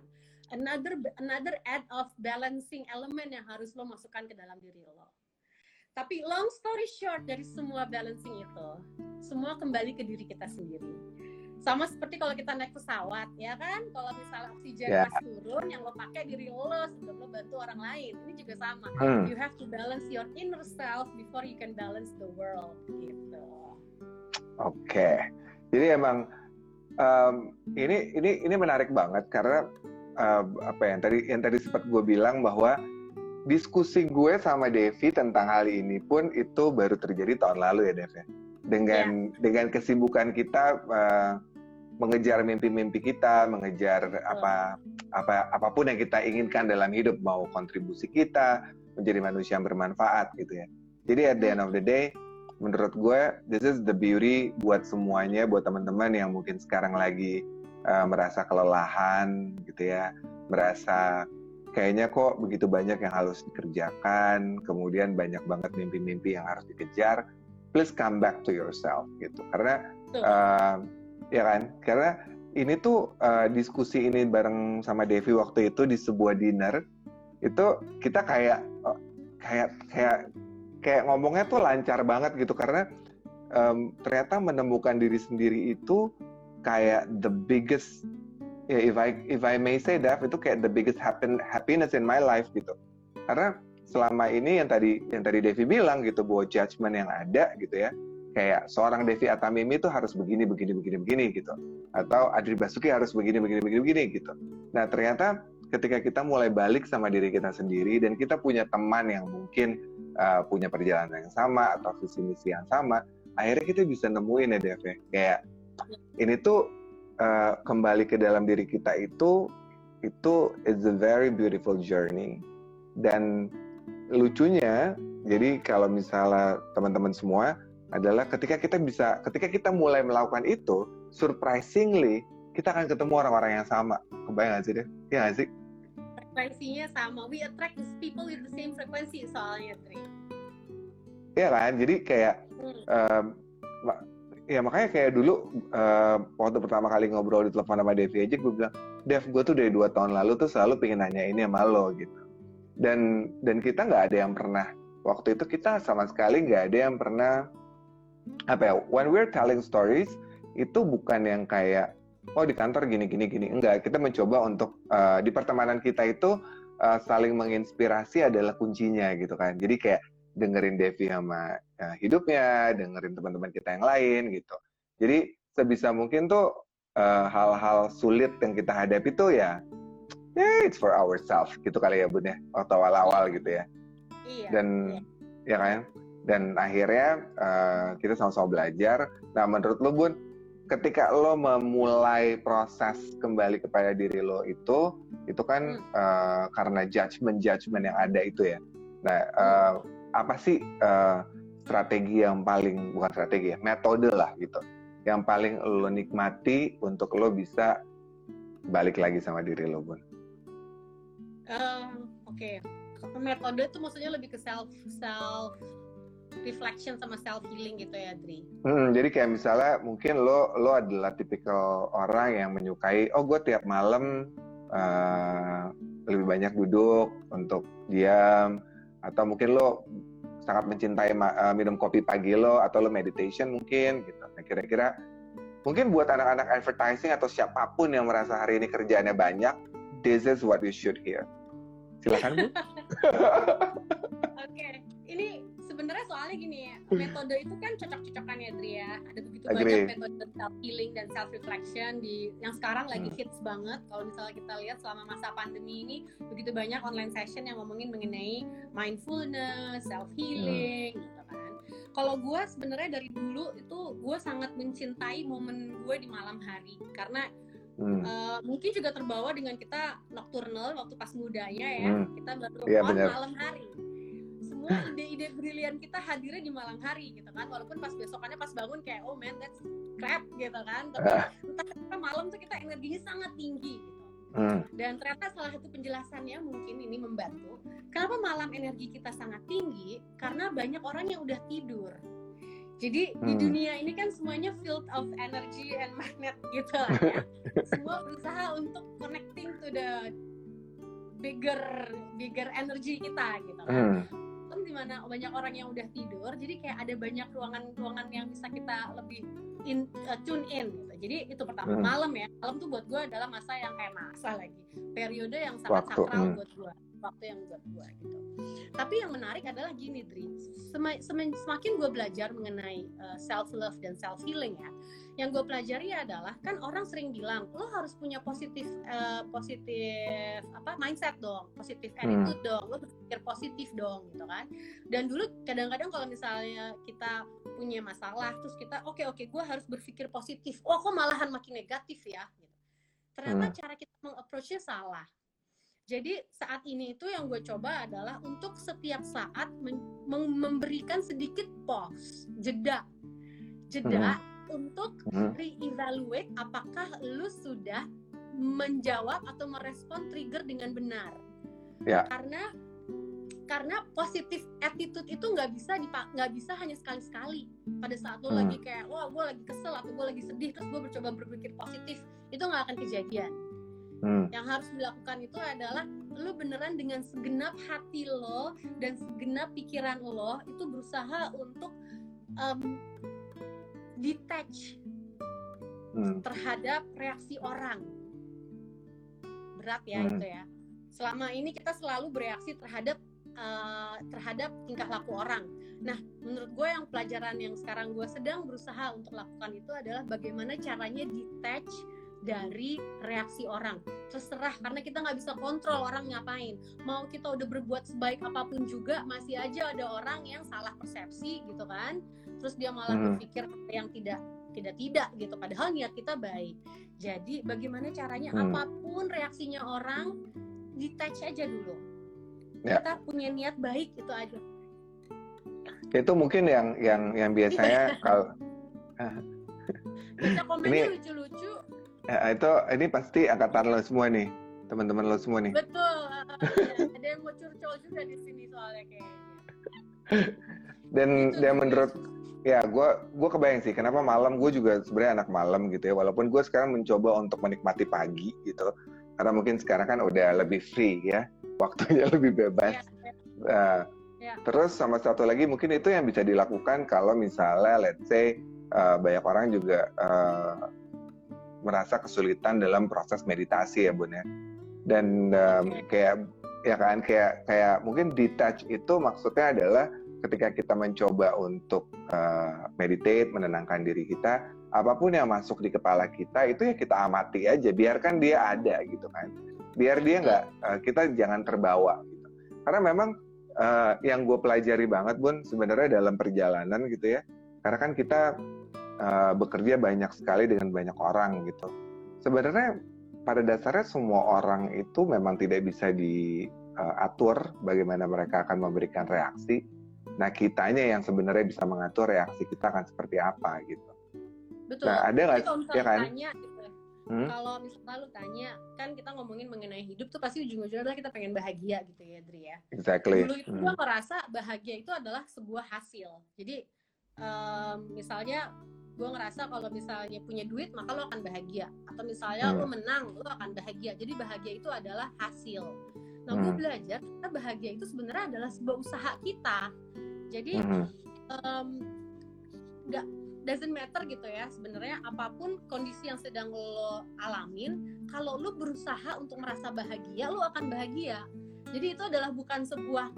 another another add of balancing element yang harus lo masukkan ke dalam diri lo. Tapi long story short dari semua balancing itu, semua kembali ke diri kita sendiri. Sama seperti kalau kita naik pesawat, ya kan? Kalau misalnya oksigen yeah. pas turun, yang lo pakai diri lo sebelum lo bantu orang lain. Ini juga sama. Hmm. You have to balance your inner self before you can balance the world, gitu.
Oke. Okay. Jadi emang um, ini ini ini menarik banget karena uh, apa yang tadi yang tadi sempat gue bilang bahwa diskusi gue sama Devi tentang hal ini pun itu baru terjadi tahun lalu ya Dev ya. Dengan yeah. dengan kesibukan kita uh, mengejar mimpi-mimpi kita, mengejar apa apa apa pun yang kita inginkan dalam hidup, mau kontribusi kita menjadi manusia yang bermanfaat gitu ya. Jadi at the end of the day, menurut gue this is the beauty buat semuanya, buat teman-teman yang mungkin sekarang lagi uh, merasa kelelahan gitu ya, merasa kayaknya kok begitu banyak yang harus dikerjakan, kemudian banyak banget mimpi-mimpi yang harus dikejar. Please come back to yourself gitu, karena uh, ya kan, karena ini tuh uh, diskusi ini bareng sama Devi waktu itu di sebuah dinner itu kita kayak kayak kayak kayak ngomongnya tuh lancar banget gitu. Karena um, ternyata menemukan diri sendiri itu kayak the biggest ya if I if I may say that itu kayak the biggest happen, happiness in my life gitu. Karena selama ini yang tadi yang tadi Devi bilang gitu bahwa judgment yang ada gitu ya kayak seorang Devi Atamimi itu harus begini begini begini begini gitu. Atau Adri Basuki harus begini begini begini begini gitu. Nah ternyata ketika kita mulai balik sama diri kita sendiri dan kita punya teman yang mungkin uh, punya perjalanan yang sama atau visi misi yang sama akhirnya kita bisa nemuin ya Dev ya. kayak ini tuh uh, kembali ke dalam diri kita itu itu is a very beautiful journey. Dan lucunya jadi kalau misalnya teman-teman semua adalah ketika kita bisa ketika kita mulai melakukan itu surprisingly kita akan ketemu orang-orang yang sama. Kebayang gak sih deh? Ya gak sih?
Frekuensinya sama. We attract these people with the same frequency soalnya Tri.
Iya kan? Jadi kayak hmm. um, ya makanya kayak dulu uh, waktu pertama kali ngobrol di telepon sama Devi aja gue bilang Dev gue tuh dari dua tahun lalu tuh selalu pengen nanya ini sama lo gitu. Dan dan kita nggak ada yang pernah waktu itu kita sama sekali nggak ada yang pernah apa ya when we're telling stories itu bukan yang kayak oh di kantor gini gini gini enggak kita mencoba untuk uh, di pertemanan kita itu uh, saling menginspirasi adalah kuncinya gitu kan jadi kayak dengerin Devi sama uh, hidupnya, dengerin teman-teman kita yang lain gitu. Jadi sebisa mungkin tuh hal hal-hal sulit yang kita hadapi tuh ya, yeah, it's for ourselves gitu kali ya bun ya, waktu awal-awal gitu ya. Iya. Dan iya. ya kan, dan akhirnya uh, kita sama-sama belajar. Nah menurut lo bun, ketika lo memulai proses kembali kepada diri lo itu, itu kan hmm. uh, karena judgement judgement yang ada itu ya. Nah uh, apa sih uh, strategi yang paling bukan strategi ya metode lah gitu yang paling lo nikmati untuk lo bisa balik lagi sama diri lo bun
uh, oke okay. metode itu maksudnya lebih ke self self reflection sama self healing gitu ya Dri.
Hmm, jadi kayak misalnya mungkin lo lo adalah tipikal orang yang menyukai oh gue tiap malam uh, lebih banyak duduk untuk diam atau mungkin lo sangat mencintai uh, minum kopi pagi lo atau lo meditation mungkin gitu. Nah, kira-kira mungkin buat anak-anak advertising atau siapa pun yang merasa hari ini kerjaannya banyak, this is what you should hear. Silakan Bu.
Oke, okay. ini sebenarnya soalnya gini ya metode itu kan cocok-cocokan ya Dri ya ada begitu Agree. banyak metode self healing dan self reflection di yang sekarang lagi hmm. hits banget kalau misalnya kita lihat selama masa pandemi ini begitu banyak online session yang ngomongin mengenai mindfulness self healing hmm. gitu kan kalau gue sebenarnya dari dulu itu gue sangat mencintai momen gue di malam hari karena Hmm. Uh, mungkin juga terbawa dengan kita nocturnal waktu pas mudanya ya hmm. kita baru ya, malam hari semua ide-ide brilian kita hadirnya di malam hari gitu kan walaupun pas besokannya pas bangun kayak oh man that's crap gitu kan tapi uh. entah malam tuh kita energinya sangat tinggi gitu Hmm. Dan ternyata salah satu penjelasannya mungkin ini membantu. Kenapa malam energi kita sangat tinggi? Karena banyak orang yang udah tidur. Jadi hmm. di dunia ini kan semuanya filled of energy and magnet gitu lah ya. Semua berusaha untuk connecting to the bigger bigger energy kita gitu kan. Hmm sistem di mana banyak orang yang udah tidur jadi kayak ada banyak ruangan-ruangan yang bisa kita lebih in, uh, tune in gitu. Jadi itu pertama hmm. malam ya. Malam tuh buat gue adalah masa yang kayak masa lagi. Periode yang sangat Waktu, sakral hmm. buat gue waktu yang buat gue gitu. Tapi yang menarik adalah gini, Dri. semakin gue belajar mengenai uh, eh, self love dan self healing ya, yang gue pelajari adalah kan orang sering bilang lo harus punya positif uh, positif apa mindset dong, positif hmm. attitude hmm. dong, lo berpikir positif dong gitu kan. Dan dulu kadang-kadang kalau misalnya kita punya masalah, terus kita oke okay, oke okay, gue harus berpikir positif. Oh kok malahan makin negatif ya? Gitu. Ternyata hmm. cara kita mengapproachnya salah jadi saat ini itu yang gue coba adalah untuk setiap saat memberikan sedikit pause, jeda, jeda hmm. Untuk hmm. reevaluate apakah lu sudah menjawab atau merespon trigger dengan benar. Ya. Karena karena positif attitude itu nggak bisa nggak bisa hanya sekali sekali pada saat lo hmm. lagi kayak wah gue lagi kesel atau gue lagi sedih terus gue mencoba berpikir positif itu nggak akan kejadian Hmm. Yang harus dilakukan itu adalah lo beneran dengan segenap hati lo dan segenap pikiran lo itu berusaha untuk um, detach hmm. terhadap reaksi orang. Berat ya hmm. itu ya. Selama ini kita selalu bereaksi terhadap uh, terhadap tingkah laku orang. Nah, menurut gue yang pelajaran yang sekarang gue sedang berusaha untuk lakukan itu adalah bagaimana caranya detach dari reaksi orang terserah karena kita nggak bisa kontrol orang ngapain mau kita udah berbuat sebaik apa pun juga masih aja ada orang yang salah persepsi gitu kan terus dia malah hmm. berpikir yang tidak tidak tidak gitu padahal niat kita baik jadi bagaimana caranya hmm. apa pun reaksinya orang detach aja dulu ya. kita punya niat baik itu aja
itu mungkin yang yang yang biasanya kalau
kita komennya lucu-lucu
Ya, itu ini pasti angkatan lo semua nih, teman-teman lo semua nih.
Betul. ada yang mau curcol juga di sini soalnya kayaknya.
dan itu, dan menurut ya gue gue kebayang sih kenapa malam gue juga sebenarnya anak malam gitu ya walaupun gue sekarang mencoba untuk menikmati pagi gitu karena mungkin sekarang kan udah lebih free ya waktunya lebih bebas ya, ya. Uh, ya. terus sama satu lagi mungkin itu yang bisa dilakukan kalau misalnya let's say uh, banyak orang juga uh, merasa kesulitan dalam proses meditasi ya bun ya dan um, kayak ya kan kayak kayak mungkin detach itu maksudnya adalah ketika kita mencoba untuk uh, meditate menenangkan diri kita apa pun yang masuk di kepala kita itu ya kita amati aja biarkan dia ada gitu kan biar dia nggak uh, kita jangan terbawa gitu karena memang uh, yang gue pelajari banget bun sebenarnya dalam perjalanan gitu ya karena kan kita uh, bekerja banyak sekali dengan banyak orang gitu. Sebenarnya pada dasarnya semua orang itu memang tidak bisa diatur uh, bagaimana mereka akan memberikan reaksi. Nah kitanya yang sebenarnya bisa mengatur reaksi kita akan seperti apa gitu.
betul
Nah, ada nggak? Ya
misalnya
kan?
tanya gitu ya,
Hmm?
kalau misalnya lu tanya kan kita ngomongin mengenai hidup tuh pasti ujung-ujungnya adalah kita pengen bahagia gitu ya Dri ya
Exactly.
dulu itu
Hmm.
gue ngerasa bahagia itu adalah sebuah hasil jadi em, misalnya gue ngerasa kalau misalnya punya duit maka lo akan bahagia atau misalnya
Hmm.
lo menang lo akan bahagia jadi bahagia itu adalah hasil nah gue
Hmm.
belajar kita bahagia itu sebenarnya adalah sebuah usaha kita jadi em, nggak doesn't matter gitu ya sebenarnya apa pun kondisi yang sedang lo alamin kalau lo berusaha untuk merasa bahagia lo akan bahagia jadi itu adalah bukan sebuah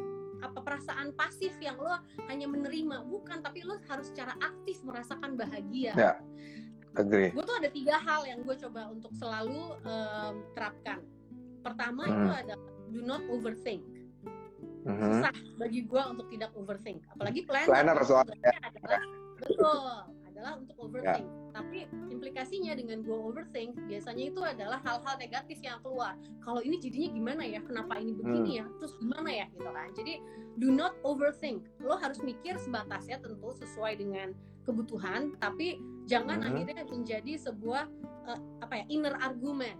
apa perasaan pasif yang lo hanya menerima bukan tapi lo harus secara aktif merasakan bahagia
Ya. Agree.
gue tuh ada tiga hal yang gue coba untuk selalu em, terapkan pertama
Hmm.
itu adalah do not overthink.
Mhm.
susah bagi gue untuk tidak overthink apalagi planner.
Planner soalnya.
adalah betul adalah untuk overthink. Tapi implikasinya dengan gue overthink biasanya itu adalah hal-hal negatif yang keluar. Kalau ini jadinya gimana ya? Kenapa ini begini ya? Terus gimana ya? Gitu kan. Jadi do not overthink. Lo harus mikir sebatas ya tentu sesuai dengan kebutuhan tapi jangan
Mhm.
akhirnya menjadi sebuah eh, apa ya inner argument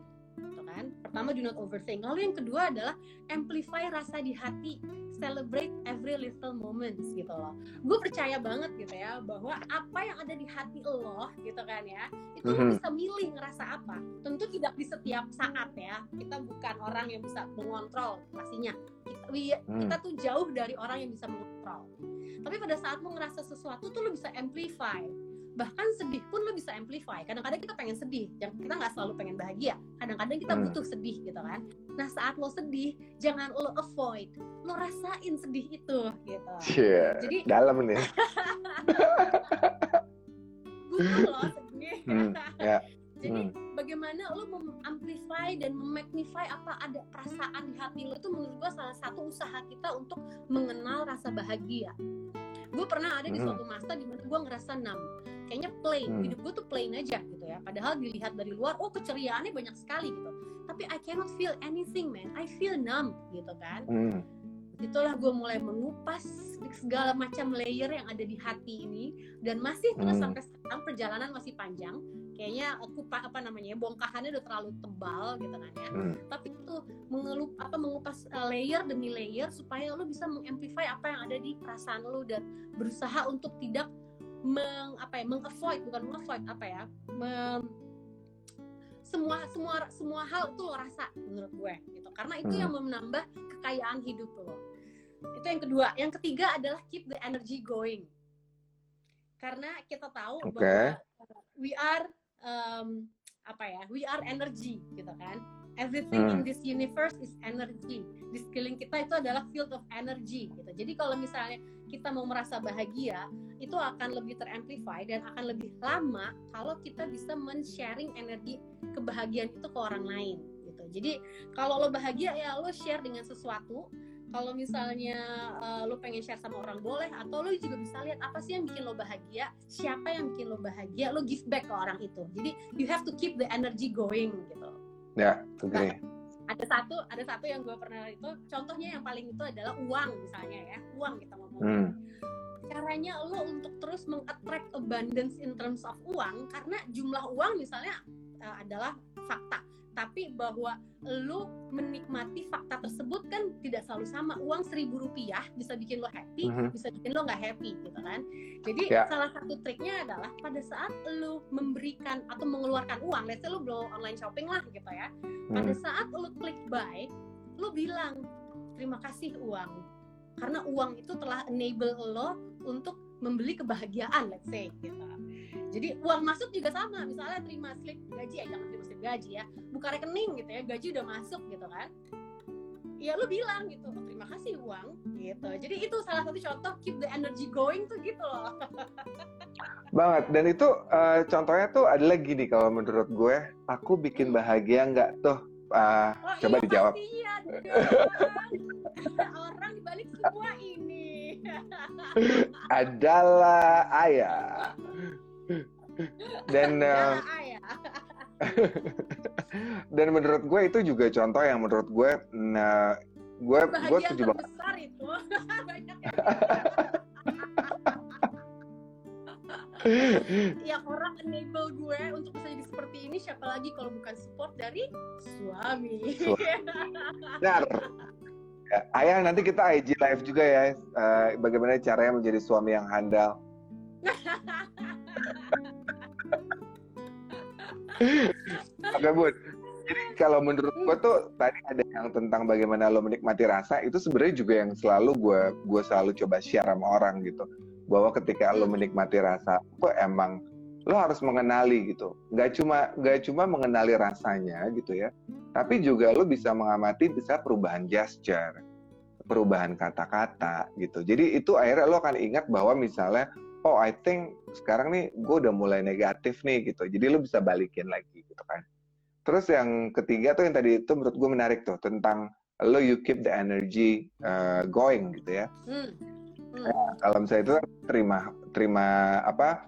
kan? Pertama do not overthink. Lalu yang kedua adalah amplify rasa di hati. Celebrate every little moments gitu loh. Gue percaya banget gitu ya bahwa apa yang ada di hati lo gitu kan ya itu lo
Mhm.
bisa milih ngerasa apa. Tentu tidak di setiap saat ya kita bukan orang yang bisa mengontrol pastinya. Kita, we-
Hmm.
kita tuh jauh dari orang yang bisa mengontrol. Tapi pada saat lo ngerasa sesuatu tuh lo bisa amplify bahkan sedih pun lo bisa amplify kadang-kadang kita pengen sedih yang kita nggak selalu pengen bahagia kadang-kadang kita
Hmm.
butuh sedih gitu kan nah saat lo sedih jangan lo avoid lo rasain sedih itu gitu
Cie,
jadi
dalam nih.
butuh lo sedih
Hmm, ya.
jadi
Hmm.
bagaimana lo mengamplify dan memagnify apa ada perasaan di hati lo itu menurut gua salah satu usaha kita untuk mengenal rasa bahagia gue pernah ada di
Hmm.
suatu masa di mana gue ngerasa numb kayaknya plain
Hmm.
hidup gue tuh plain aja gitu ya padahal dilihat dari luar oh keceriaannya banyak sekali gitu tapi I cannot feel anything man I feel numb gitu kan
Hmm.
itulah gue mulai mengupas segala macam layer yang ada di hati ini dan masih terus
Hmm.
sampai sekarang perjalanan masih panjang kayaknya aku pa- apa namanya bongkahannya udah terlalu tebal gitu kan ya
Hmm.
tapi itu mengelup apa mengupas uh, layer demi layer supaya lo bisa mengamplify apa yang ada di perasaan lo dan berusaha untuk tidak meng apa ya mengavoid bukan mengavoid apa ya mem- semua semua semua hal itu lo rasa menurut gue gitu. Karena itu
Hmm.
yang menambah kekayaan hidup lo. Itu yang kedua. Yang ketiga adalah keep the energy going. Karena kita tahu
Oke.
bahwa uh, we are um, apa ya we are energy gitu kan. Everything in
Hmm.
this universe is energy. Di sekeliling kita itu adalah field of energy gitu. Jadi kalau misalnya kita mau merasa bahagia itu akan lebih teramplify dan akan lebih lama kalau kita bisa men-sharing energi kebahagiaan itu ke orang lain gitu. Jadi kalau lo bahagia ya lo share dengan sesuatu. Kalau misalnya uh, lo pengen share sama orang boleh atau lo juga bisa lihat apa sih yang bikin lo bahagia siapa yang bikin lo bahagia lo give back ke orang itu. Jadi you have to keep the energy going gitu.
Ya, agree.
Ada satu ada satu yang gue pernah itu contohnya yang paling itu adalah uang misalnya ya uang kita ngomong
Hmm.
caranya lo untuk terus mengattract abundance in terms of uang karena jumlah uang misalnya uh, adalah fakta tapi bahwa lo menikmati fakta tersebut kan tidak selalu sama uang seribu rupiah bisa bikin lo happy
Mhm.
bisa bikin lo nggak happy gitu kan jadi
Ya.
salah satu triknya adalah pada saat lo memberikan atau mengeluarkan uang let's say lo belum online shopping lah gitu ya pada
Hmm.
saat lo klik buy lo bilang terima kasih uang karena uang itu telah enable lo untuk membeli kebahagiaan let's say gitu jadi uang masuk juga sama misalnya terima slip gaji ya jangan terima slip gaji ya buka rekening gitu ya gaji udah masuk gitu kan ya lo bilang gitu "Oh, terima kasih uang gitu jadi itu salah satu contoh keep the energy going tuh gitu loh
Banget. Dan itu eh, contohnya tuh adalah gini kalau menurut gue, aku bikin bahagia nggak tuh? Ah,
oh,
coba
iya,
dijawab.
pastinya dong. orang dibalik semua ini
Adalah ayah. Dan
ayah.
dan menurut gue itu juga contoh yang menurut gue, nah, gue gue setuju banget.
terbesar itu yang orang enable gue untuk bisa jadi seperti ini siapa lagi kalau bukan support dari suami.
Benar. Ya, ayah nanti kita IG live juga ya. Uh, bagaimana caranya menjadi suami yang handal. Oke bun. Jadi kalau menurut gue tuh tadi ada yang tentang bagaimana lo menikmati rasa itu sebenarnya juga yang selalu gue gue selalu coba share sama orang gitu. Bahwa ketika lo menikmati rasa itu emang lo harus mengenali gitu. Nggak cuma nggak cuma mengenali rasanya gitu ya. Tapi juga lo bisa mengamati bisa perubahan gesture perubahan kata-kata gitu. Jadi itu akhirnya lo akan ingat bahwa misalnya oh I think sekarang nih gue udah mulai negatif nih gitu. Jadi lo bisa balikin lagi gitu kan. Terus yang ketiga tuh yang tadi itu menurut gue menarik tuh tentang lo you keep the energy uh, going gitu ya. Hmm. Hmm. Nah, kalau misalnya itu terima terima apa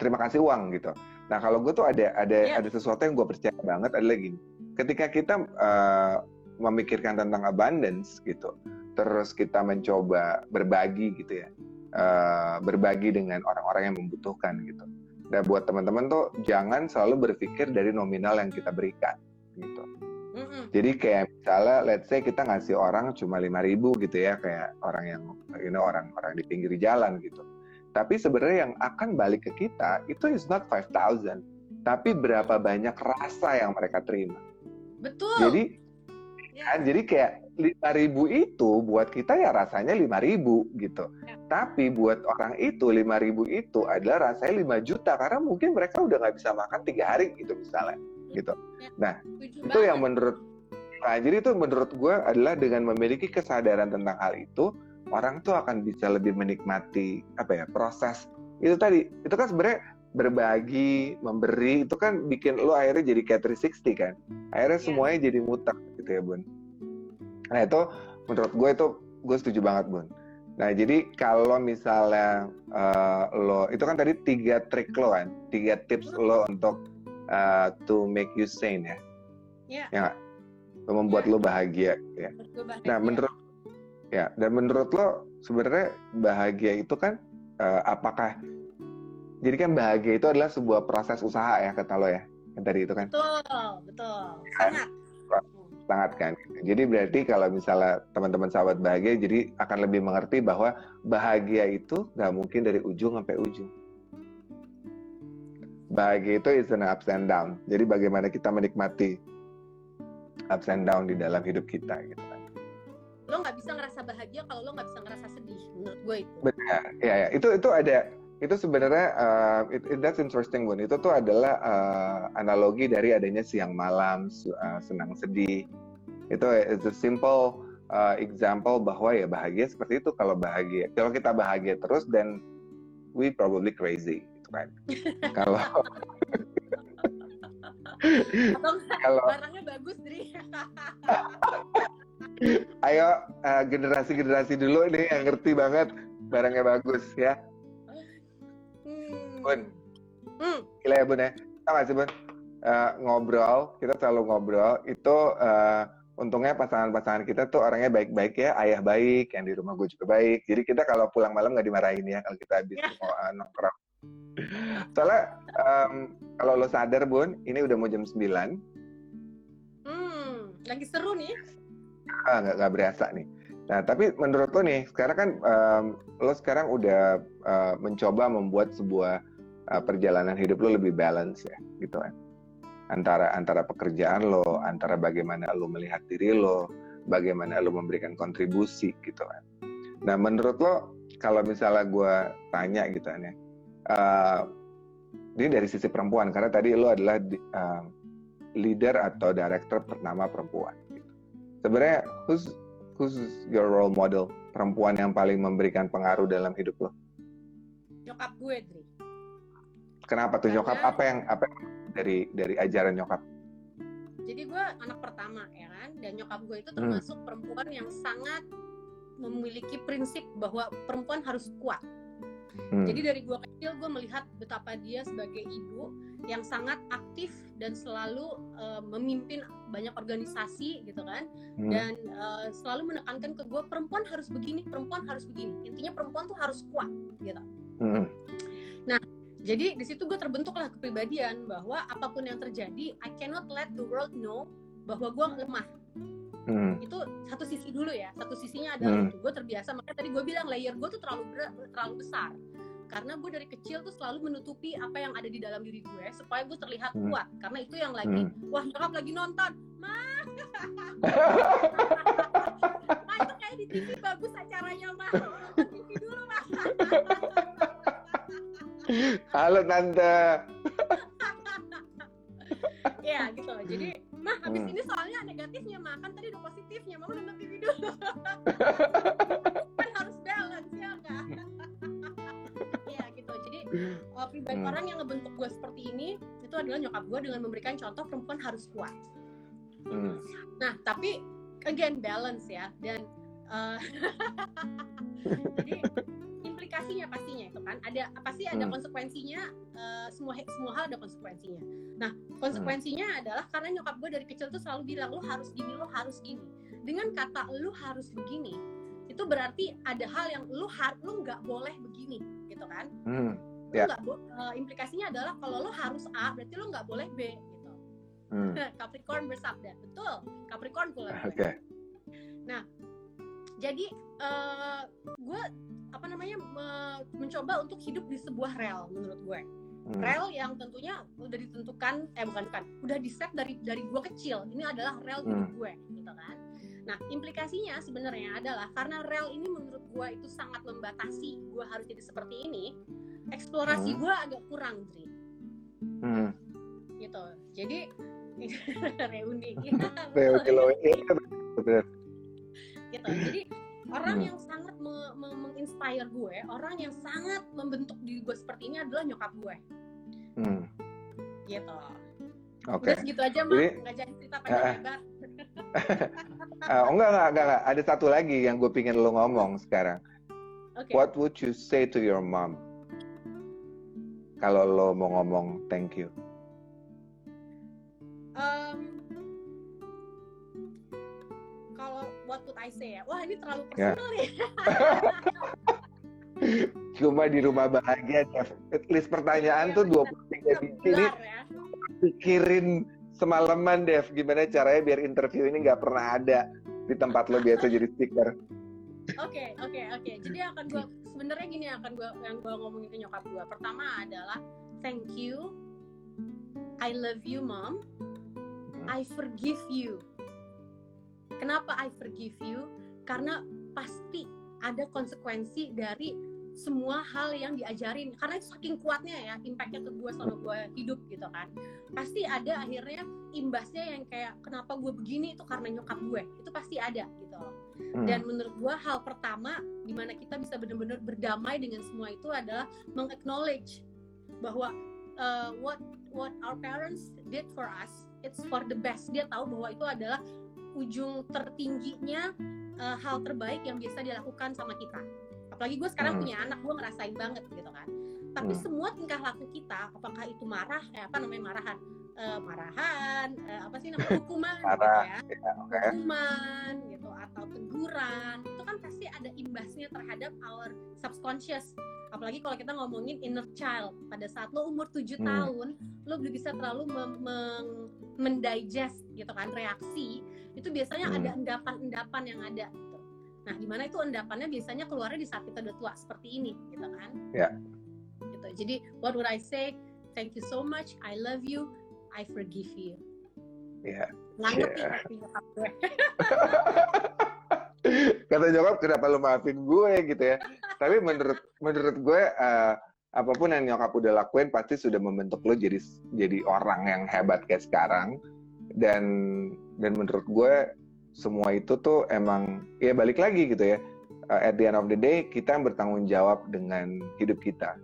terima kasih uang gitu. Nah kalau gue tuh ada ada yeah. ada sesuatu yang gue percaya banget adalah gini ketika kita uh, memikirkan tentang abundance gitu. Terus kita mencoba berbagi gitu ya uh, berbagi dengan orang-orang yang membutuhkan gitu. Dan buat teman-teman tuh jangan selalu berpikir dari nominal yang kita berikan gitu. Jadi kayak misalnya let's say kita ngasih orang cuma lima ribu gitu ya kayak orang yang you know orang-orang di pinggir jalan gitu. Tapi sebenarnya yang akan balik ke kita itu is not 5000 tapi berapa banyak rasa yang mereka terima.
Betul.
Jadi ya. kan jadi kayak lima ribu itu buat kita ya rasanya lima ribu gitu. Tapi buat orang itu lima ribu itu adalah rasanya lima juta karena mungkin mereka udah nggak bisa makan tiga hari gitu misalnya gitu. Nah itu yang menurut Nah, jadi itu menurut gue adalah dengan memiliki kesadaran tentang hal itu, orang tuh akan bisa lebih menikmati apa ya proses itu tadi. Itu kan sebenarnya berbagi, memberi itu kan bikin lo akhirnya jadi kayak 360 kan. Akhirnya ya. semuanya jadi muter gitu ya, Bun. Nah itu menurut gue itu gue setuju banget bun. Nah jadi kalau misalnya uh, lo itu kan tadi tiga trik lo kan, tiga tips lo untuk uh, to make you sane ya. Iya. Yeah. Ya, membuat yeah. lo bahagia ya. bahagia. Nah menurut ya dan menurut lo sebenarnya bahagia itu kan uh, apakah jadi kan bahagia itu adalah sebuah proses usaha ya kata lo ya yang tadi itu kan.
Betul betul sangat
sangat kan. Jadi berarti kalau misalnya teman-teman sahabat bahagia, jadi akan lebih mengerti bahwa bahagia itu nggak mungkin dari ujung sampai ujung. Bahagia itu is an ups and down. Jadi bagaimana kita menikmati ups and down di dalam hidup kita gitu kan.
Lo nggak bisa ngerasa bahagia kalau lo nggak bisa ngerasa sedih. Menurut gue itu.
Benar. Ya, ya. Itu itu ada itu sebenarnya uh, it, it, that's interesting bun. Itu tuh adalah uh, analogi dari adanya siang malam uh, senang sedih. Itu is a simple uh, example bahwa ya bahagia seperti itu. Kalau bahagia kalau kita bahagia terus dan we probably crazy gitu kan. Kalau
kalau barangnya bagus Dri.
Ayo generasi generasi generasi dulu nih yang ngerti banget barangnya bagus ya Bun. Hmm. Gila ya Bun ya. Tahu gak sih Bun? Uh, ngobrol, kita selalu ngobrol, itu uh, untungnya pasangan-pasangan kita tuh orangnya baik-baik ya, ayah baik, yang di rumah gue juga baik. Jadi kita kalau pulang malam nggak dimarahin ya kalau kita habis uh, nongkrong. Soalnya um, kalau lo sadar Bun, ini udah mau jam 9.
Hmm, lagi seru nih.
Ah, nggak, nggak berasa nih. Nah, tapi menurut lo nih, sekarang kan um, lo sekarang udah uh, mencoba membuat sebuah uh, perjalanan hidup lo lebih balance ya gitu kan. Antara antara pekerjaan lo antara bagaimana lo melihat diri lo bagaimana lo memberikan kontribusi gitu kan. Nah menurut lo kalau misalnya gue tanya gitu kan ya uh, ini dari sisi perempuan karena tadi lo adalah uh, leader atau director pertama perempuan gitu. sebenarnya who's who's your role model perempuan yang paling memberikan pengaruh dalam hidup lo?
Nyokap gue Dri
Kenapa tuh nyokap? Apa yang apa yang dari dari ajaran nyokap?
Jadi gue anak pertama ya kan, dan nyokap gue itu hmm. termasuk hmm. perempuan yang sangat memiliki prinsip bahwa perempuan harus kuat. Hmm. Jadi dari gue kecil gue melihat betapa dia sebagai ibu yang sangat aktif dan selalu uh, memimpin banyak organisasi gitu kan hmm. dan uh, selalu menekankan ke gue perempuan harus begini perempuan harus begini intinya perempuan tuh harus kuat gitu. Hmm. Nah jadi di situ gue terbentuklah kepribadian bahwa apa pun yang terjadi I cannot let the world know bahwa gue lemah
Hmm.
itu satu sisi dulu ya. Satu sisinya adalah
Hmm.
itu. Gue terbiasa makanya tadi gue bilang layer gue tuh terlalu terlalu besar. Karena gue dari kecil tuh selalu menutupi apa yang ada di dalam diri gue supaya gue terlihat
Hmm.
kuat. Karena itu yang lagi
Hmm.
wah nyokap lagi nonton. Mah mah itu kayak di TV bagus acaranya mah TV dulu mah
Halo tante.
ya gitu jadi mah habis
Hmm.
ini soalnya negatifnya mah kan tadi udah positifnya mama nonton TV dulu kan harus balance ya enggak ya gitu jadi uh, pribadi
Hmm.
orang yang ngebentuk gue seperti ini itu adalah nyokap gue dengan memberikan contoh perempuan harus kuat
Hmm.
nah tapi again balance ya dan uh, jadi implikasinya pastinya itu kan ada pasti ada
Hmm.
konsekuensinya uh, semua semua hal ada konsekuensinya nah konsekuensinya adalah karena nyokap gue dari kecil tuh selalu bilang lu harus gini lu harus gini dengan kata lu harus begini itu berarti ada hal yang lu har lu nggak boleh begini gitu kan
Hmm.
nggak bo- uh, implikasinya adalah kalau lu harus A berarti lu nggak boleh B gitu
Hmm.
Capricorn bersabda betul Capricorn pula gue.
Oke.
jadi eh, gue apa namanya me- mencoba untuk hidup di sebuah rel menurut gue
Hmm.
rel yang tentunya udah ditentukan eh bukan bukan udah di set dari dari gue kecil ini adalah rel hidup
Hmm.
gue gitu kan nah implikasinya sebenarnya adalah karena rel ini menurut gue itu sangat membatasi gue harus jadi seperti ini eksplorasi
Hmm.
gue agak kurang Dri
Hmm.
gitu jadi reuni
bener.
gitu jadi orang
Hmm.
yang sangat me- me- menginspire gue orang yang sangat membentuk diri gue seperti ini adalah nyokap gue
Hmm.
gitu
Oke.
udah segitu aja mah nggak jadi cerita
Ah,
panjang
ah.
lebar
Ah, enggak, enggak, enggak, enggak. Ada satu lagi yang gue pingin lo ngomong sekarang.
oke
What would you say to your mom? Kalau lo mau ngomong thank you.
What would I say ya wah ini terlalu
Ya.
personal nih
Cuma di rumah bahagia, Jeff. List pertanyaan
Iya,
tuh
benar.
23 biji ini
ya
pikirin semalaman, Dev. Gimana caranya biar interview ini nggak pernah ada di tempat lo biasa jadi speaker.
Oke, oke, oke. Jadi yang akan gue sebenarnya gini akan gue yang gue ngomongin ke nyokap gue. Pertama adalah thank you, I love you mom, I forgive you. Kenapa I forgive you? Karena pasti ada konsekuensi dari semua hal yang diajarin. Karena itu saking kuatnya ya impactnya ke gue selama gue hidup gitu kan. Pasti ada akhirnya imbasnya yang kayak kenapa gue begini? Itu karena nyokap gue itu pasti ada gitu loh.
Hmm.
dan menurut gua hal pertama di mana kita bisa benar-benar berdamai dengan semua itu adalah mengacknowledge bahwa uh, what what our parents did for us it's for the best. Dia tahu bahwa itu adalah ujung tertingginya uh, hal terbaik yang bisa dilakukan sama kita apalagi gue sekarang
Hmm.
punya anak gue ngerasain banget gitu kan tapi
Hmm.
semua tingkah laku kita apakah itu marah eh, apa namanya marahan Eh, marahan eh, apa sih namanya hukuman gitu
Marah,
ya
ya, oke.
hukuman gitu atau teguran itu kan pasti ada imbasnya terhadap our subconscious apalagi kalau kita ngomongin inner child pada saat lo umur 7
Hmm.
tahun lo belum bisa terlalu mem- mendigest gitu kan reaksi itu biasanya
Hmm.
ada endapan-endapan yang ada gitu nah di mana itu endapannya biasanya keluarnya di saat kita udah tua seperti ini gitu kan
Ya.
gitu jadi what would I say thank you so much I love you I forgive you
Ya. Yeah.
nyokap gue
Kata nyokap, kenapa lo maafin gue gitu ya? Tapi menurut menurut gue eh, apa pun yang nyokap udah lakuin pasti sudah membentuk lo jadi jadi orang yang hebat kayak sekarang. Dan dan menurut gue semua itu tuh emang ya balik lagi gitu ya. Eh, at the end of the day kita yang bertanggung jawab dengan hidup kita.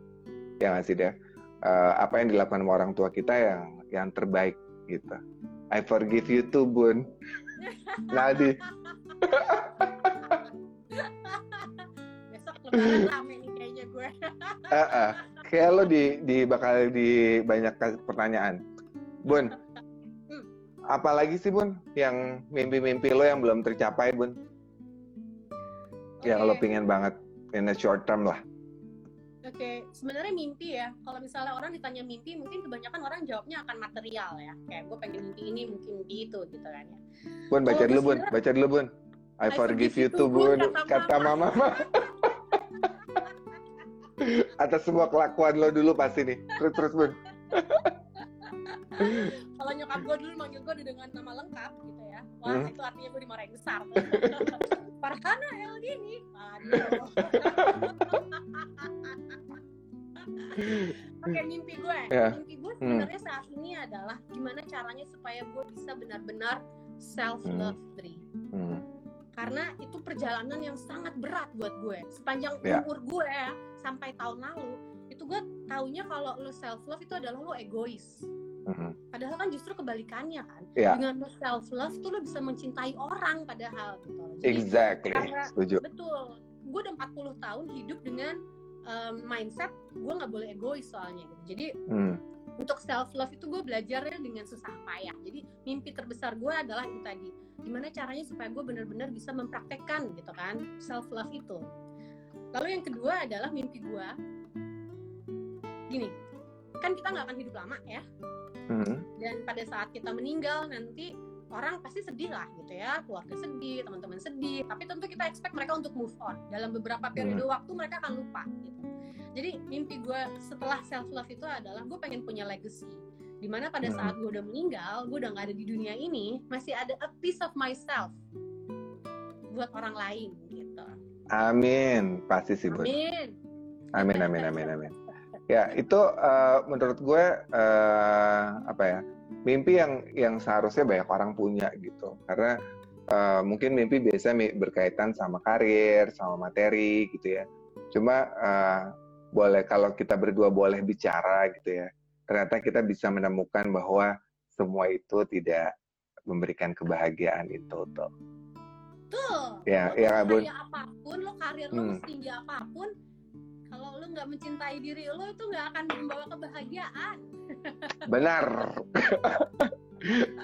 Ya nggak sih Dev? Eh, apa yang dilakukan sama orang tua kita yang yang terbaik gitu. I forgive you too, Bun. Nadi.
Besok lebaran rame nih kayaknya gue
Heeh. Kayak lo di, di bakal di banyak pertanyaan. Bun,
Hmm.
apalagi sih Bun yang mimpi-mimpi lo yang belum tercapai Bun? Yang lo pingin banget in a short term lah.
Oke, sebenarnya mimpi ya. Kalau misalnya orang ditanya mimpi, mungkin kebanyakan orang jawabnya akan material ya. Kayak gue pengen mimpi ini, mungkin mimpi itu gitu kan ya.
Bun, baca dulu Bun, baca dulu Bun. I, forgive you too Bun,
kata
kata mama. Atas semua kelakuan lo dulu pasti nih. Terus terus Bun.
Kalau nyokap gue dulu manggil gue dengan nama lengkap gitu ya. Wah,
Hmm.
itu artinya gue dimarahin besar. Farhana Eldini. Aduh. Oke, mimpi gue.
Ya.
Mimpi gue sebenarnya saat ini adalah gimana caranya supaya gue bisa benar-benar self love Dri.
Hmm.
Karena itu perjalanan yang sangat berat buat gue. Sepanjang
Ya.
umur gue ya, sampai tahun lalu, itu gue taunya kalau lo self love itu adalah lo egois.
Hmm.
Padahal kan justru kebalikannya kan.
Ya,
Dengan lo self love tuh lo bisa mencintai orang padahal gitu. Jadi
exactly.
karena-
Setuju.
betul. Gue udah 40 tahun hidup dengan um, mindset gue nggak boleh egois soalnya gitu. Jadi
Hmm.
Untuk self love itu gue belajarnya dengan susah payah. Jadi mimpi terbesar gue adalah itu tadi. Gimana caranya supaya gue benar-benar bisa mempraktekkan gitu kan self love itu. Lalu yang kedua adalah mimpi gue. Gini, kan kita nggak akan hidup lama ya.
Hmm.
Dan pada saat kita meninggal nanti orang pasti sedih lah gitu ya, keluarga sedih, teman-teman sedih. Tapi tentu kita expect mereka untuk move on. Dalam beberapa periode waktu mereka akan lupa gitu. Jadi mimpi gue setelah self love itu adalah gue pengen punya legacy. Di mana pada
Hmm.
saat gue udah meninggal, gue udah nggak ada di dunia ini, masih ada a piece of myself buat orang lain gitu.
Amin. Pasti sih Bun.
Amin.
Amin, amin, amin, amin. Ya, itu eh, menurut gue eh, apa ya? Mimpi yang yang seharusnya banyak orang punya gitu. Karena eh, mungkin mimpi biasa mi- berkaitan sama karir, sama materi gitu ya. Cuma eh, boleh kalau kita berdua boleh bicara gitu ya. Ternyata kita bisa menemukan bahwa semua itu tidak memberikan kebahagiaan itu tuh.
Tuh.
Ya,
lo
ya,
mau
Bun.
kaya apa pun, lo karir lo
Hmm.
setinggi apa pun, kalau lo nggak mencintai diri lo itu nggak akan membawa kebahagiaan.
Benar.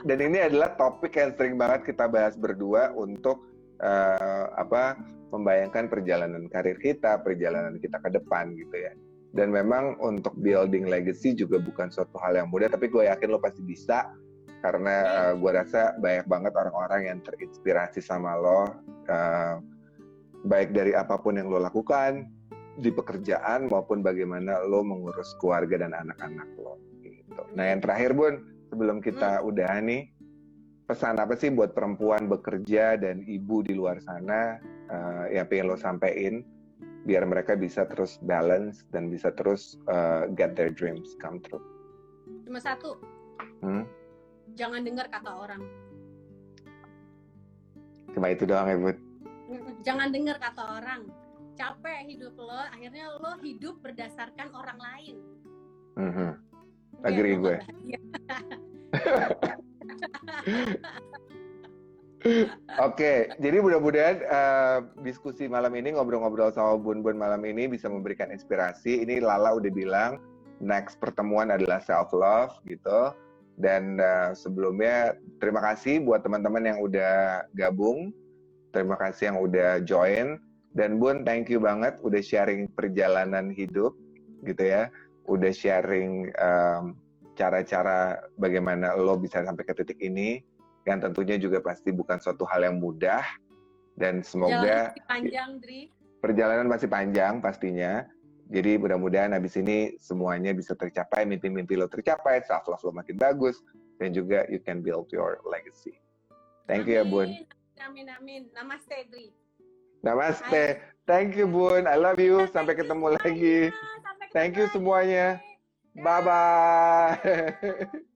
Dan ini adalah topik yang sering banget kita bahas berdua untuk eh, apa membayangkan perjalanan karir kita, perjalanan kita ke depan gitu ya. Dan memang untuk building legacy juga bukan suatu hal yang mudah, tapi gue yakin lo pasti bisa karena eh, gue rasa banyak banget orang-orang yang terinspirasi sama lo, eh, baik dari apa pun yang lo lakukan di pekerjaan maupun bagaimana lo mengurus keluarga dan anak-anak lo. Gitu. Nah yang terakhir bun, sebelum kita udah nih, pesan apa sih buat perempuan bekerja dan ibu di luar sana eh, yang pengen lo sampein biar mereka bisa terus balance dan bisa terus eh, get their dreams come true.
Cuma satu,
Hmm?
jangan dengar kata orang.
Cuma itu doang ya bun.
Jangan dengar kata orang. Capek hidup lo, akhirnya lo hidup berdasarkan orang lain.
Mhm.
Biar
Agree gue. Oke, jadi mudah-mudahan eh, diskusi malam ini ngobrol-ngobrol sama Bun Bun malam ini bisa memberikan inspirasi. Ini Lala udah bilang next pertemuan adalah self love gitu. Dan eh, sebelumnya terima kasih buat teman-teman yang udah gabung, terima kasih yang udah join. Dan Bun, thank you banget udah sharing perjalanan hidup gitu ya, udah sharing em, cara-cara bagaimana lo bisa sampai ke titik ini yang tentunya juga pasti bukan suatu hal yang mudah dan semoga
masih panjang, Dri.
perjalanan masih panjang pastinya. Jadi mudah-mudahan habis ini semuanya bisa tercapai, mimpi-mimpi lo tercapai, self love lo makin bagus dan juga you can build your legacy. Thank you ya Bun.
Amin, amin. Namaste, Dri.
Namaste. Thank you Bun. I love you. Sampai ketemu lagi.
Sampai ketemu
Thank you semuanya. 拜拜。